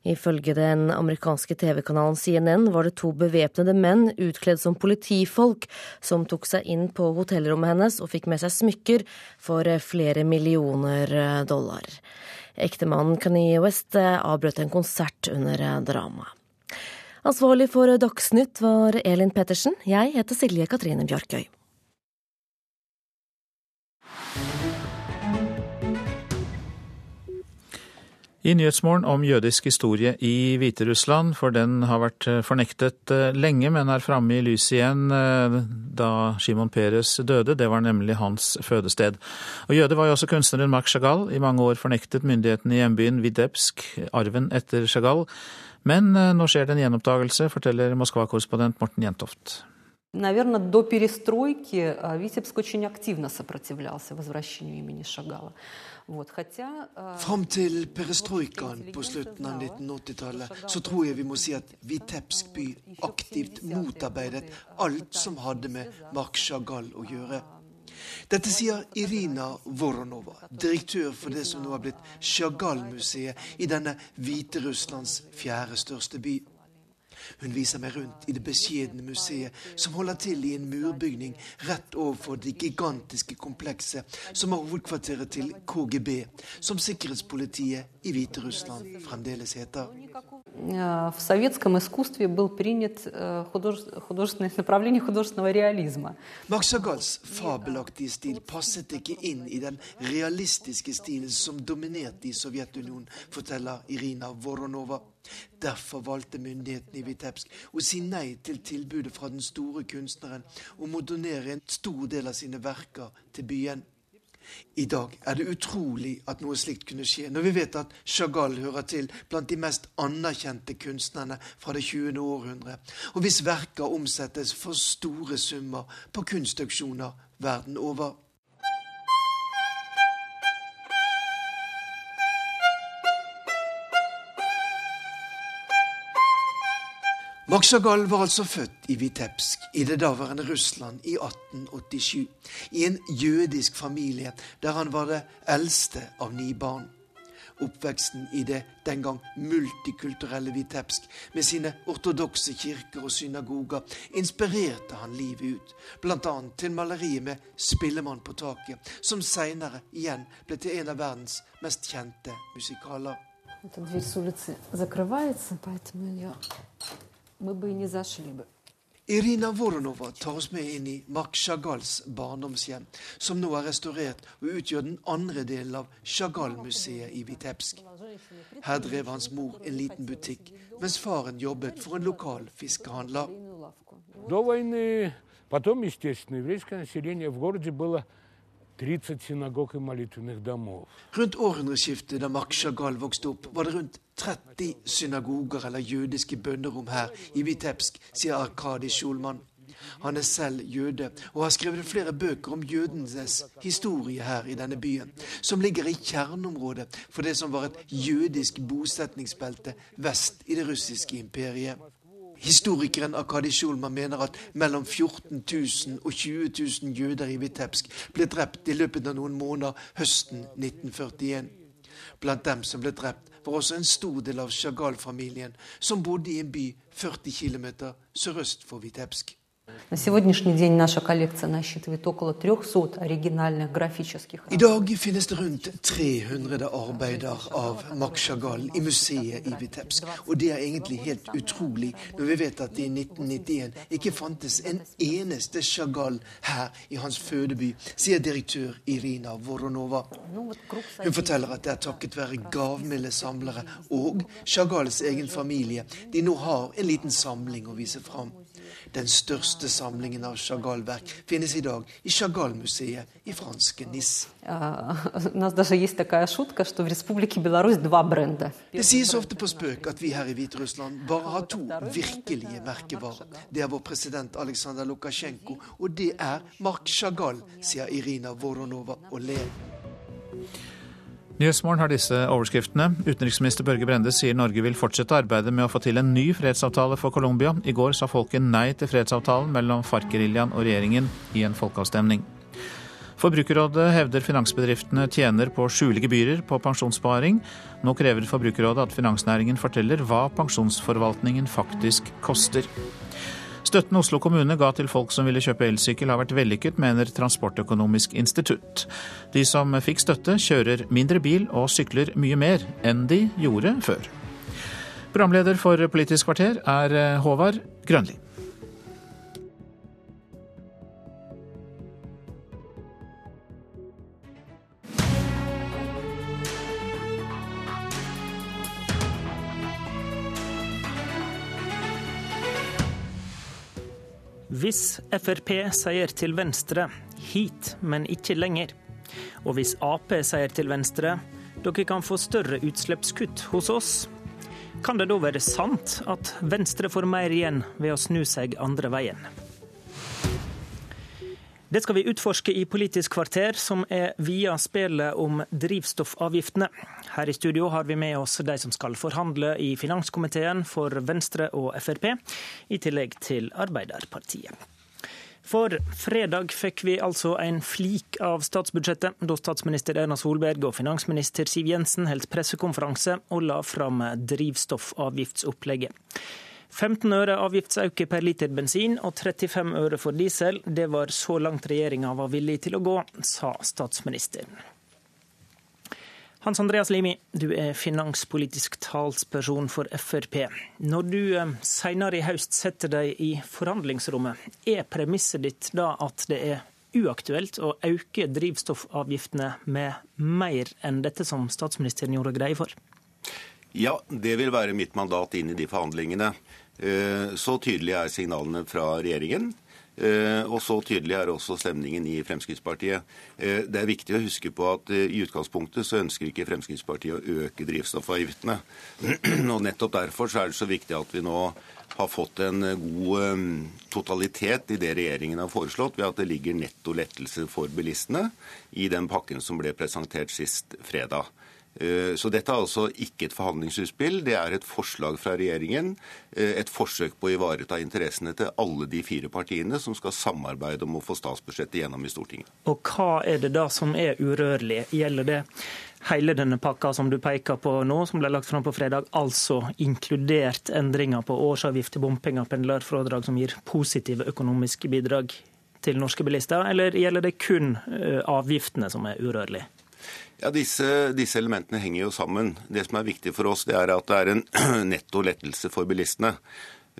Ifølge den amerikanske TV-kanalen CNN var det to bevæpnede menn utkledd som politifolk som tok seg inn på hotellrommet hennes og fikk med seg smykker for flere millioner dollar. Ektemannen Kanye West avbrøt en konsert under dramaet. Ansvarlig for Dagsnytt var Elin Pettersen. Jeg heter Silje Katrine Bjarkøy. I Nyhetsmorgen om jødisk historie i Hviterussland, for den har vært eh, fornektet eh, lenge, men er framme i lyset igjen eh, da Shimon Peres døde. Det var nemlig hans fødested. Og jøde var jo også kunstneren Max Chagall. I mange år fornektet myndighetene i hjembyen Videbsk arven etter Chagall. Men nå skjer det en gjenoppdagelse, forteller Moskva-korrespondent Morten Jentoft. Наверное, до перестройки Витебск очень активно сопротивлялся возвращению имени Шагала. Fram til perestrojkaen på slutten av 1980-tallet så tror jeg vi må si at Vitebsk by aktivt motarbeidet alt som hadde med Mark Chagall å gjøre. Dette sier Irina Voronova, direktør for det som nå har blitt Chagall-museet i denne Hviterusslands fjerde største by. Hun viser meg rundt i det beskjedne museet, som holder til i en murbygning rett overfor det gigantiske komplekset som er hovedkvarteret til KGB, som sikkerhetspolitiet i Hviterussland fremdeles heter. В советском искусстве был принят художественное направление художественного реализма. Max Chagalls fabelaktige stil passet ikke inn i den realistiske stilen som dominerte i Sovjetunionen, forteller Irina Voronova. Derfor valgte myndighetene i Vitebsk å si nei til tilbudet fra den store kunstneren om å donere en stor del av sine verker til byen. I dag er det utrolig at noe slikt kunne skje, når vi vet at Chagall hører til blant de mest anerkjente kunstnerne fra det 20. århundre, og hvis verker omsettes for store summer på kunstauksjoner verden over. Max Chagall var altså født i Vitebsk i det daværende Russland i 1887. I en jødisk familie der han var det eldste av ni barn. Oppveksten i det den gang multikulturelle Vitebsk med sine ortodokse kirker og synagoger inspirerte han livet ut, bl.a. til maleriet med 'Spillemann på taket', som seinere igjen ble til en av verdens mest kjente musikaler. Эта дверь с улицы закрывается, поэтому я Irina Voronova tar oss med inn i Marc Chagalls barndomshjem, som nå er restaurert og utgjør den andre delen av Chagall-museet i Vitebsk. Her drev hans mor en liten butikk, mens faren jobbet for en lokal fiskehandler. До войны, потом, естественно, еврейское население в городе было 30 synagog og молитвенных домов. Rundt århundreskiftet da Marc Chagall vokste opp, var det rundt 30 synagoger eller jødiske bønnerom her i Vitebsk, sier Arkadi Schulman. Han er selv jøde og har skrevet flere bøker om jødenes historie her i denne byen, som ligger i kjerneområdet for det som var et jødisk bosetningsbelte vest i det russiske imperiet. Historikeren Akadi Shulman mener at mellom 14 000 og 20 000 jøder i Vitebsk ble drept i løpet av noen måneder høsten 1941. Blant dem som ble drept, var også en stor del av Chagall-familien, som bodde i en by 40 km sørøst for Vitebsk. I dag finnes det rundt 300 arbeider av Maksjagal i museet i Vitebsk. Og det er egentlig helt utrolig når vi vet at det i 1991 ikke fantes en eneste Chagall her i hans fødeby, sier direktør Irina Voronova. Hun forteller at det er takket være gavmilde samlere og Chagalls egen familie de nå har en liten samling å vise fram. Den største samlingen av Chagall-verk finnes i dag i Chagall-museet i franske Nis. Det sies ofte på spøk at vi her i Hviterussland bare har to virkelige merkevarer. Det er vår president Aleksandr Lukasjenko, og det er Mark Chagall, sier Irina Voronova og ler. Nyhetsmorgen har disse overskriftene. Utenriksminister Børge Brende sier Norge vil fortsette arbeidet med å få til en ny fredsavtale for Colombia. I går sa folket nei til fredsavtalen mellom FARC-geriljaen og regjeringen i en folkeavstemning. Forbrukerrådet hevder finansbedriftene tjener på å skjule gebyrer på pensjonssparing. Nå krever Forbrukerrådet at finansnæringen forteller hva pensjonsforvaltningen faktisk koster. Støtten Oslo kommune ga til folk som ville kjøpe elsykkel har vært vellykket, mener Transportøkonomisk institutt. De som fikk støtte, kjører mindre bil og sykler mye mer enn de gjorde før. Programleder for Politisk kvarter er Håvard Grønli. Hvis Frp sier til Venstre hit, men ikke lenger, og hvis Ap sier til Venstre dere kan få større utslippskutt hos oss, kan det da være sant at Venstre får mer igjen ved å snu seg andre veien? Det skal vi utforske i Politisk kvarter, som er via spillet om drivstoffavgiftene. Her i studio har vi med oss de som skal forhandle i finanskomiteen for Venstre og Frp, i tillegg til Arbeiderpartiet. For fredag fikk vi altså en flik av statsbudsjettet, da statsminister Erna Solberg og finansminister Siv Jensen holdt pressekonferanse og la fram drivstoffavgiftsopplegget. 15 øre avgiftsøkning per liter bensin og 35 øre for diesel. Det var så langt regjeringa var villig til å gå, sa statsministeren. Hans Andreas Limi, du er finanspolitisk talsperson for Frp. Når du eh, senere i høst setter deg i forhandlingsrommet, er premisset ditt da at det er uaktuelt å øke drivstoffavgiftene med mer enn dette som statsministeren gjorde greie for? Ja, det vil være mitt mandat inn i de forhandlingene. Eh, så tydelig er signalene fra regjeringen. Eh, og så tydelig er også stemningen i Fremskrittspartiet. Eh, det er viktig å huske på at i utgangspunktet så ønsker ikke Fremskrittspartiet å øke drivstoffavgiftene. Og nettopp derfor så er det så viktig at vi nå har fått en god totalitet i det regjeringen har foreslått, ved at det ligger netto lettelse for bilistene i den pakken som ble presentert sist fredag. Eh, så dette er altså ikke et forhandlingsutspill, det er et forslag fra regjeringen. Eh, et forsøk på å ivareta interessene til alle de fire partiene som skal samarbeide om å få statsbudsjettet gjennom i Stortinget. Og hva er det da som er urørlig? Gjelder det hele denne pakka som du peker på nå, som ble lagt fram på fredag, altså inkludert endringer på årsavgift til bompenger pendlerfradrag som gir positive økonomiske bidrag til norske bilister, eller gjelder det kun eh, avgiftene som er urørlige? Ja, disse, disse, elementene henger jo sammen. Det som er viktig for oss, det er at det er en netto lettelse for bilistene.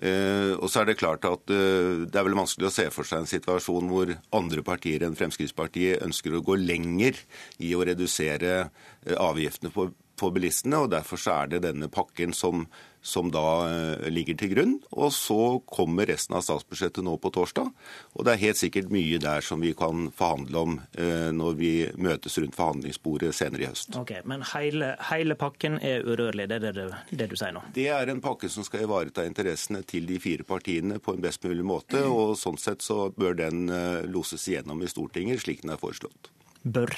Eh, og så er Det klart at eh, det er vel vanskelig å se for seg en situasjon hvor andre partier enn Fremskrittspartiet ønsker å gå lenger i å redusere eh, avgiftene på, på bilistene. og Derfor så er det denne pakken som som da eh, ligger til grunn. Og så kommer resten av statsbudsjettet nå på torsdag. Og det er helt sikkert mye der som vi kan forhandle om eh, når vi møtes rundt forhandlingsbordet senere i høst. Ok, Men hele, hele pakken er urørlig, det er det, det, du sier nå? Det er en pakke som skal ivareta interessene til de fire partiene på en best mulig måte. Og sånn sett så bør den eh, loses igjennom i Stortinget slik den er foreslått. Bør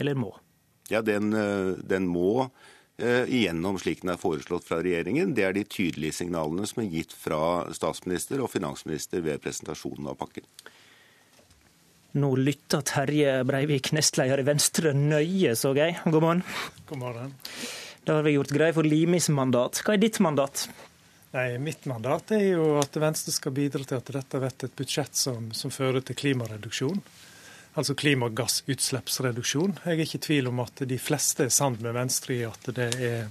eller må? Ja, den, den må igjennom slik den er foreslått fra regjeringen. Det er de tydelige signalene som er gitt fra statsminister og finansminister ved presentasjonen av pakken. Nå lytter Terje Breivik, nestleder i Venstre, nøye, så jeg. God morgen. God morgen. Da har vi gjort greie for Limis mandat. Hva er ditt mandat? Nei, Mitt mandat er jo at Venstre skal bidra til at dette blir et budsjett som, som fører til klimareduksjon altså klimagassutslippsreduksjon. Jeg er ikke i tvil om at de fleste er sammen med Venstre i at det er,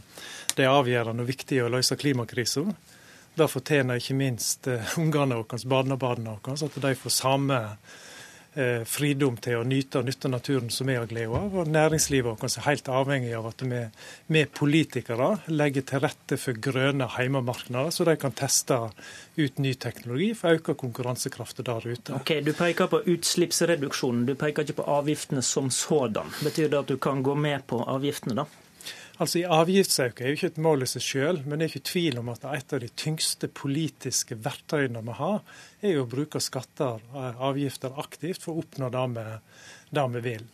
det er avgjørende og viktig å løse klimakrisa. Det fortjener ikke minst uh, ungene våre, barnebarna våre, at de får samme eh, fridom til å nyte og nytte naturen som vi har glede av. Og næringslivet vårt er helt avhengig av at vi, vi, politikere legger til rette for grønne heimemarkeder, så de kan teste ut ny teknologi for å øke konkurransekraften der ute. Ok, Du peker på utslippsreduksjonen, du peker ikke på avgiftene som sådan. Betyr det at du kan gå med på avgiftene, da? Altså i Avgiftsøkning er jo ikke et mål i seg selv, men det er ikke tvil om at et av de tyngste politiske verktøyene vi har, er jo å bruke skatter og avgifter aktivt for å oppnå det vi, det vi vil.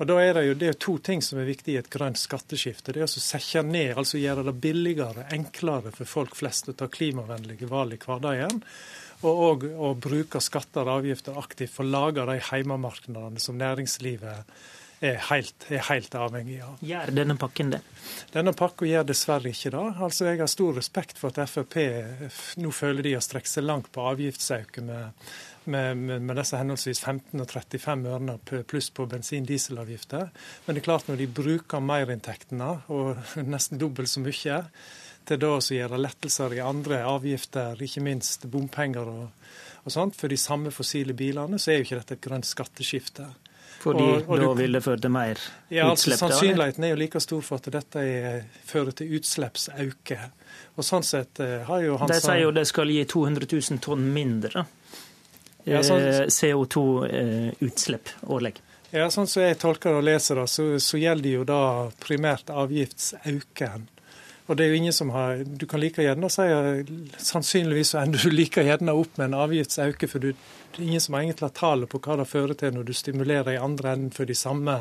Og da er Det jo det er to ting som er viktig i et grønt skatteskifte. Det er å sette ned, altså gjøre det billigere, enklere for folk flest å ta klimavennlige valg i hverdagen. Og òg å bruke skatter og avgifter aktivt for å lage de heimemarkedene som næringslivet er helt, er helt avhengig av. Gjør denne pakken det? Denne pakka gjør dessverre ikke det. Altså, Jeg har stor respekt for at Frp nå føler de har strekt seg langt på avgiftsøkning med, med, med, med, disse henholdsvis 15 og 35 ørene pluss på bensin- og dieselavgifter. Men det er klart når de bruker merinntektene, og nesten dobbelt så mye, til da å gjøre lettelser i andre avgifter, ikke minst bompenger og, og sånt, for de samme fossile bilene, så er jo ikke dette et grønt skatteskifte. Fordi og, og da du, vil det føre til mer ja, altså, utslipp? Altså, sannsynligheten er jo like stor for at dette er, fører til utslippsauke. Og sånn sett eh, har jo han De sier jo det skal gi 200 000 tonn mindre ja, sånn, eh, CO2-utslipp eh, årlig. Ja, sånn som jeg tolker og leser det, så, så gjelder jo da primært avgiftsauken. Og det er jo ingen som har Du kan like gjerne si sannsynligvis så ender du like gjerne opp med en avgiftsauke, for du, det er ingen som har egentlig har tallet på hva det fører til når du stimulerer i andre enden for de samme,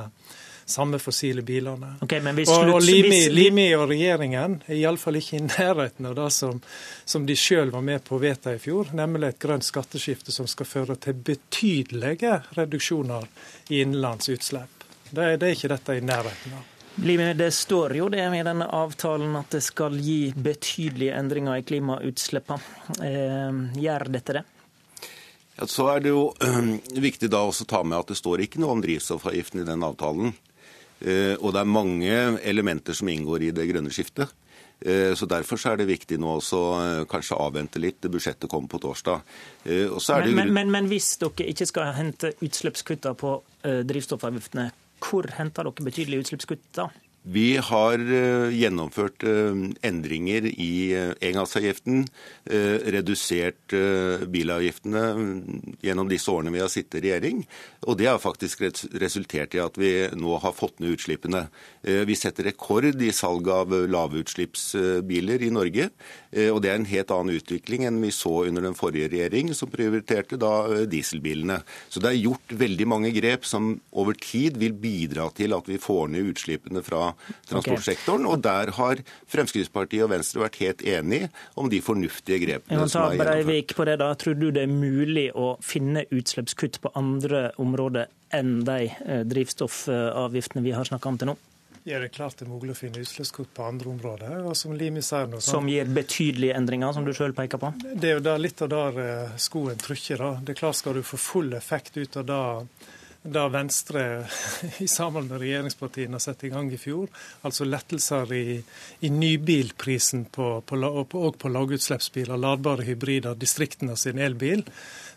samme fossile bilene. Okay, og, og Limi, Limi, og regjeringen er iallfall ikke i nærheten av det som, som de sjøl var med på å vedta i fjor, nemlig et grønt skatteskifte som skal føre til betydelige reduksjoner i innenlandsutslipp. Det, det er ikke dette i nærheten av. Det står jo det i denne avtalen at det skal gi betydelige endringer i klimautslippene. Eh, gjør dette det? Ja, så er det jo øh, viktig da også å ta med at det står ikke noe om drivstoffavgiften i den avtalen. Eh, og det er mange elementer som inngår i det grønne skiftet. Eh, så Derfor så er det viktig nå også eh, kanskje avvente litt. Budsjettet kommer på torsdag. Eh, men, men, men, men, hvis dere ikke skal hente utslippskutta på drivstoffavgiftene, hvor henter dere betydelige utslippskutt da? Vi har eh, gjennomført eh, endringer i eh, engangsavgiften, redusert bilavgiftene mm, gjennom disse årene vi har sittet i regjering. Og det har faktisk resultert i at vi nå har fått ned utslippene. Vi setter rekord i salg av lavutslippsbiler i Norge. Og det er en helt annen utvikling enn vi så under den forrige regjering, som prioriterte da dieselbilene. Så det er gjort veldig mange grep som over tid vil bidra til at vi får ned utslippene fra transportsektoren. Okay. Og der har Fremskrittspartiet og Venstre vært helt enige om de fornuftige grepene som er gjennomført. På det da. Tror du det er mulig å finne utslippskutt på andre områder enn de eh, drivstoffavgiftene vi har snakka om til nå? Ja, det klart det er mulig å finne utslippskutt på andre områder. og Som Limi sier nå, Som gir betydelige endringer, som du sjøl peker på? Det er jo der, litt av der eh, skoen trykker. da. Det er klart Skal du få full effekt ut av det det Venstre i sammen med regjeringspartiene satte i gang i fjor. Altså lettelser i, i nybilprisen på, på, og på lavutslippsbiler, ladbare hybrider, distriktene sin elbil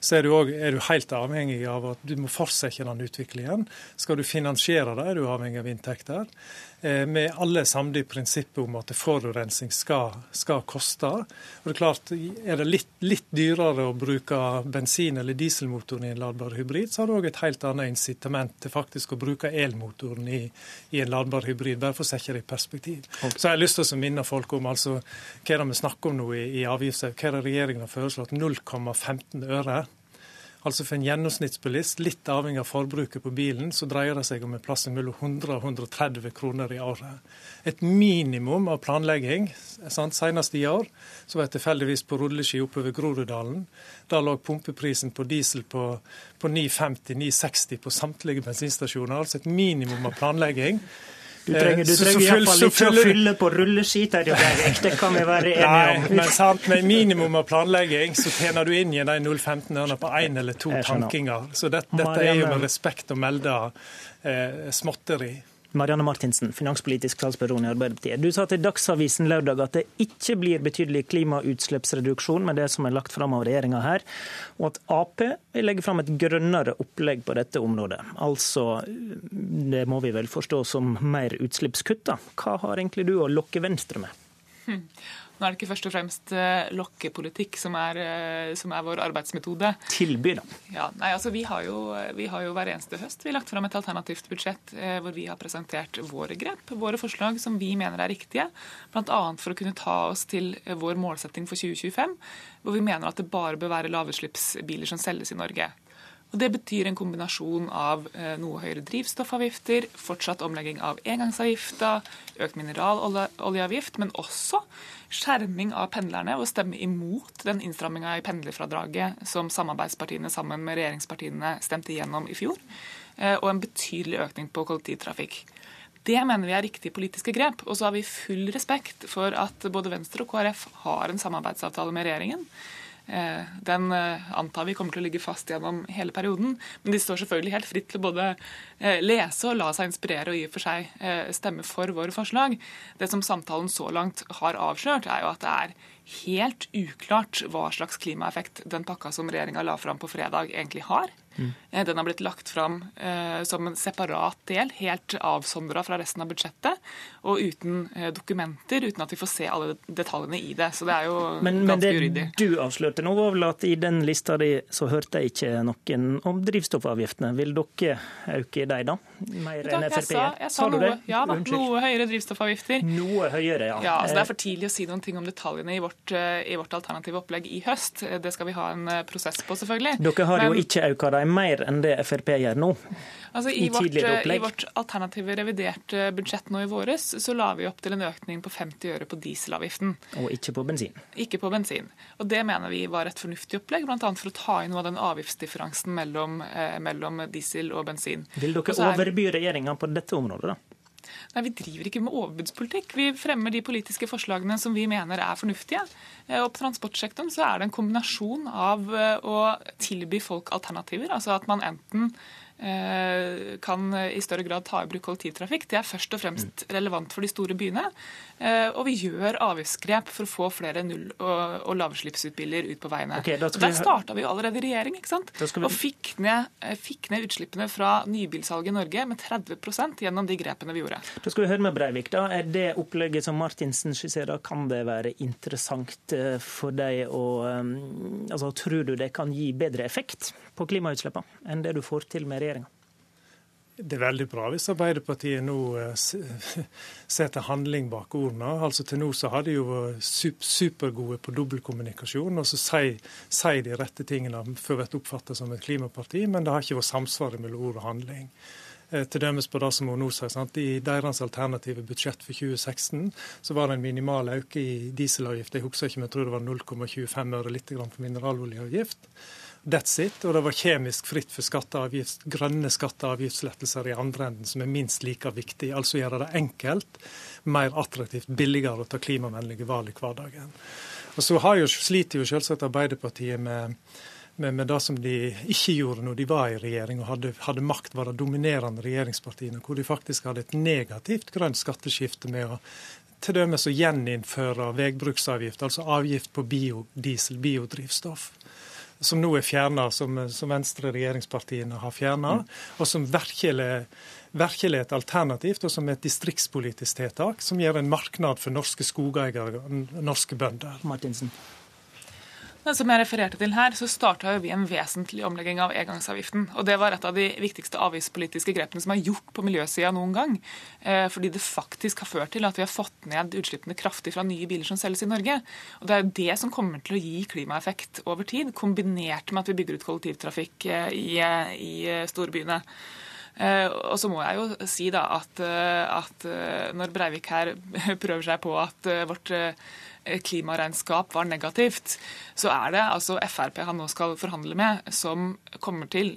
så er du, også, er du, helt avhengig av at du må fortsette den utviklingen. Skal du finansiere det, er du avhengig av inntekter. Med vi er alle samlet i prinsippet om at forurensning skal, skal, koste. Og det Er klart, er det litt, litt, dyrere å bruke bensin- eller dieselmotoren i en ladbar hybrid, så har du òg et helt annet incitament til faktisk å bruke elmotoren i, i en ladbar hybrid. Bare for å sette det i perspektiv. Så jeg har lyst til å minne folk om altså, hva er det vi snakker om nå i, i avgifter. Hva er det regjeringen har foreslått? 0,15 øre. Altså For en gjennomsnittsbilist, litt avhengig av forbruket på bilen, så dreier det seg om en plass mellom 100 og 130 kroner i året. Et minimum av planlegging. Sant? Senest i år så var jeg tilfeldigvis på rulleski oppover Groruddalen. Da lå pumpeprisen på diesel på, på 950-960 på samtlige bensinstasjoner. Altså et minimum av planlegging. Du trenger, du trenger iallfall ikke å fylle på rulleski, Det kan vi være enige om. Nei, men sant, Med minimum av planlegging så tjener du inn igjen de 0,15 ørene på én eller to tankinger. Så det, dette er jo med respekt å melde eh, småtteri. Marianne Martinsen, finanspolitisk talsperson i Arbeiderpartiet. Du sa til Dagsavisen lørdag at det ikke blir betydelig klimautslippsreduksjon med det som er lagt fram av regjeringa her, og at Ap vil legge fram et grønnere opplegg på dette området. Altså, det må vi vel forstå som mer utslippskutt, da. Hva har egentlig du å lokke Venstre med? Hm. Nå er det ikke først og fremst eh, lokkepolitikk som er, eh, som er vår arbeidsmetode. Tilby, da. Ja, nei, altså vi har, jo, vi har jo hver eneste høst vi har lagt fram et alternativt budsjett eh, hvor vi har presentert våre grep, våre forslag som vi mener er riktige. Bl.a. for å kunne ta oss til vår målsetting for 2025, hvor vi mener at det bare bør være lavutslippsbiler som selges i Norge. Og Det betyr en kombinasjon av eh, noe høyere drivstoffavgifter, fortsatt omlegging av engangsavgifta, økt mineraloljeavgift, men også skjerming av pendlerne og stemme imot den innstramminga i pendlerfradraget som samarbeidspartiene sammen med regjeringspartiene stemte igjennom i fjor, eh, og en betydelig økning på kollektivtrafikk. Det mener vi er riktige politiske grep. Og så har vi full respekt for at både Venstre og KrF har en samarbeidsavtale med regjeringen. Eh, den eh, antar vi kommer til å ligge fast gjennom hele perioden. Men de står selvfølgelig helt fritt til å både eh, lese og la seg inspirere og i og for seg stemme for våre forslag. Det som samtalen så langt har avslørt, er jo at det er helt uklart hva slags klimaeffekt den pakka som regjeringa la fram på fredag, egentlig har. Mm. Den har blitt lagt fram eh, som en separat del, helt avsondra fra resten av budsjettet, og uten eh, dokumenter, uten at vi får se alle detaljene i det. Så det er jo men, ganske uryddig. Men det du avslørte nå, var vel at i den lista di så hørte jeg ikke noen om drivstoffavgiftene. Vil dere øke de da? Mer enn Frp? Jeg sa, jeg sa, noe, ja, da, noe høyere drivstoffavgifter. Noe høyere, ja. ja altså det er for tidlig å si noen ting om detaljene i vårt vårt, eh, i vårt alternative opplegg i høst. Det skal vi ha en eh, prosess på, selvfølgelig. Dere har Men, jo ikke økt dem mer enn det Frp gjør nå. Altså, i, I, vårt, eh, I vårt alternative reviderte budsjett nå i våres så la vi opp til en økning på 50 øre på dieselavgiften. Og ikke på bensin? Ikke på bensin. Og Det mener vi var et fornuftig opplegg, bl.a. for å ta inn noe av den avgiftsdifferansen mellom, eh, mellom diesel og bensin. Vil dere overby regjeringa på dette området, da? Nei, Vi driver ikke med overbudspolitikk. Vi fremmer de politiske forslagene som vi mener er fornuftige. Eh, og På transportsektoren så er det en kombinasjon av eh, å tilby folk alternativer. Altså at man enten kan i større grad ta i bruk kollektivtrafikk. Det er først og fremst relevant for de store byene. Eh, og vi gjør avgiftsgrep for å få flere null- og, og lavutslippsutbiler ut på veiene. Okay, Der starta vi jo allerede i regjering ikke sant? Vi... og fikk ned, eh, fikk ned, utslippene fra nybilsalget i Norge med 30% gjennom de grepene vi gjorde. Da skal vi høre med Breivik. da. Er det opplegget som Martinsen skisserer, kan det være interessant for deg å altså, Tror du det kan gi bedre effekt på klimautslippene enn det du får til med regjeringen? Det er veldig bra hvis Arbeiderpartiet nå eh, setter handling bak ordene. Altså Til nå så har de jo supergode på dobbeltkommunikasjon. og Så sier, de rette tingene for å bli oppfattet som et klimaparti, men det har ikke vært samsvar mellom ord og handling. Eh, til dømes på det som hun nå sier. Sant? I deres alternative budsjett for 2016 så var det en minimal økning i dieselavgift. Jeg husker ikke, men jeg tror det var 0,25 øre litt for mineraloljeavgift. That's it. Og det var kjemisk fritt for skatte grønne skatte- og avgiftslettelser i andre enden, som er minst like viktig. Altså gjøre det enkelt, mer attraktivt, billigere å ta klimavennlige valg i hverdagen. Og så jo, sliter jo selvsagt Arbeiderpartiet med med, med, det som de ikke gjorde når de var i regjering og hadde, hadde makt, var det dominerende regjeringspartiene, hvor de faktisk hadde et negativt grønt skatteskifte med å t.d. å gjeninnføre veibruksavgift, altså avgift på biodiesel, biodrivstoff som nå er fjerna, som, som venstre regjeringspartiene har fjerna, mm. og som virkelig, virkelig et alternativt og som er et distriktspolitisk tiltak, som gir en marknad for norske skogeiere og norske bønder. Martinsen. Men som jeg refererte til her, så starta vi en vesentlig omlegging av engangsavgiften. Og det var et av de viktigste avgiftspolitiske grepene som er gjort på miljøsida noen gang. Eh, fordi det faktisk har ført til at vi har fått ned utslippene kraftig fra nye biler som selges i Norge. Og det er jo det som kommer til å gi klimaeffekt over tid, kombinert med at vi bygger ut kollektivtrafikk eh, i, eh, i storbyene. Og så må jeg jo si da at, at når Breivik her prøver seg på at vårt klimaregnskap var negativt, så er det altså Frp han nå skal forhandle med, som kommer til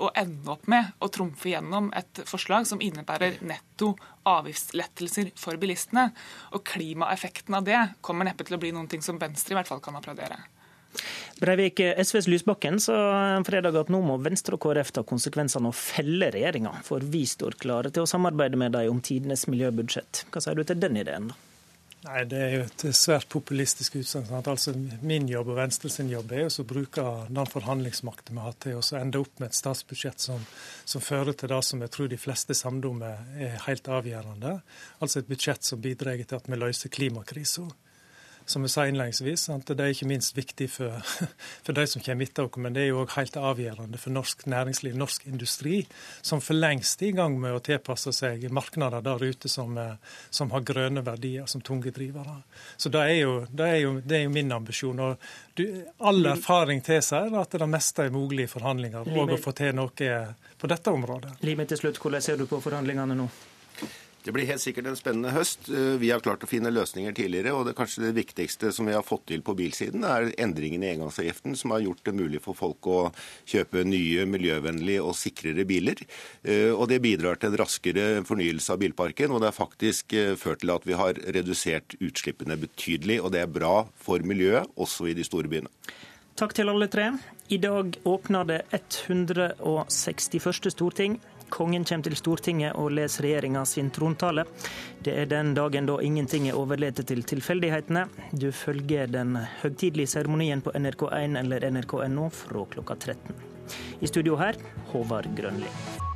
å ende opp med å trumfe gjennom et forslag som innebærer netto avgiftslettelser for bilistene. Og klimaeffekten av det kommer neppe til å bli noen ting som Venstre i hvert fall kan applaudere. Breivik, SVs Lysbakken sa fredag at nå må Venstre og KrF ta konsekvensene og felle regjeringa, for vi står klare til å samarbeide med dem om tidenes miljøbudsjett. Hva sier du til den ideen? da? Nei, Det er jo et svært populistisk utsagn. Altså, min jobb og Venstre sin jobb er å bruke den forhandlingsmakten vi har til å ende opp med et statsbudsjett som, som, fører til det som jeg tror de fleste samdommer er helt avgjørende. Altså et budsjett som bidrar til at vi løser klimakrisen som vi sa innledningsvis, det er ikke minst viktig for, for de som kommer etter oss, men det er jo òg helt avgjørende for norsk næringsliv, norsk industri, som for lengst er i gang med å tilpasse seg markeder der ute som, som har grønne verdier som tunge drivere. Så det er jo, det er jo, det er jo min ambisjon. og du, All erfaring tilsier at det meste er mulig i forhandlinger, og å få til noe på dette området. Lime til slutt, hvordan ser du på forhandlingene nå? Det blir helt sikkert en spennende høst. Eh, vi har klart å finne løsninger tidligere, og det kanskje det viktigste som vi har fått til på bilsiden, er endringen i engangsavgiften, som har gjort det mulig for folk å kjøpe nye, miljøvennlige og sikrere biler. Eh, og det bidrar til en raskere fornyelse av bilparken, og det har faktisk eh, ført til at vi har redusert utslippene betydelig, og det er bra for miljøet, også i de store byene. Takk til alle tre. I dag åpner det 161. storting. Kongen kommer til Stortinget og leser regjeringa sin trontale. Det er den dagen da ingenting er overlatt til tilfeldighetene. Du følger den høytidelige seremonien på NRK1 eller nrk.no fra klokka 13. I studio her, Håvard Grønli.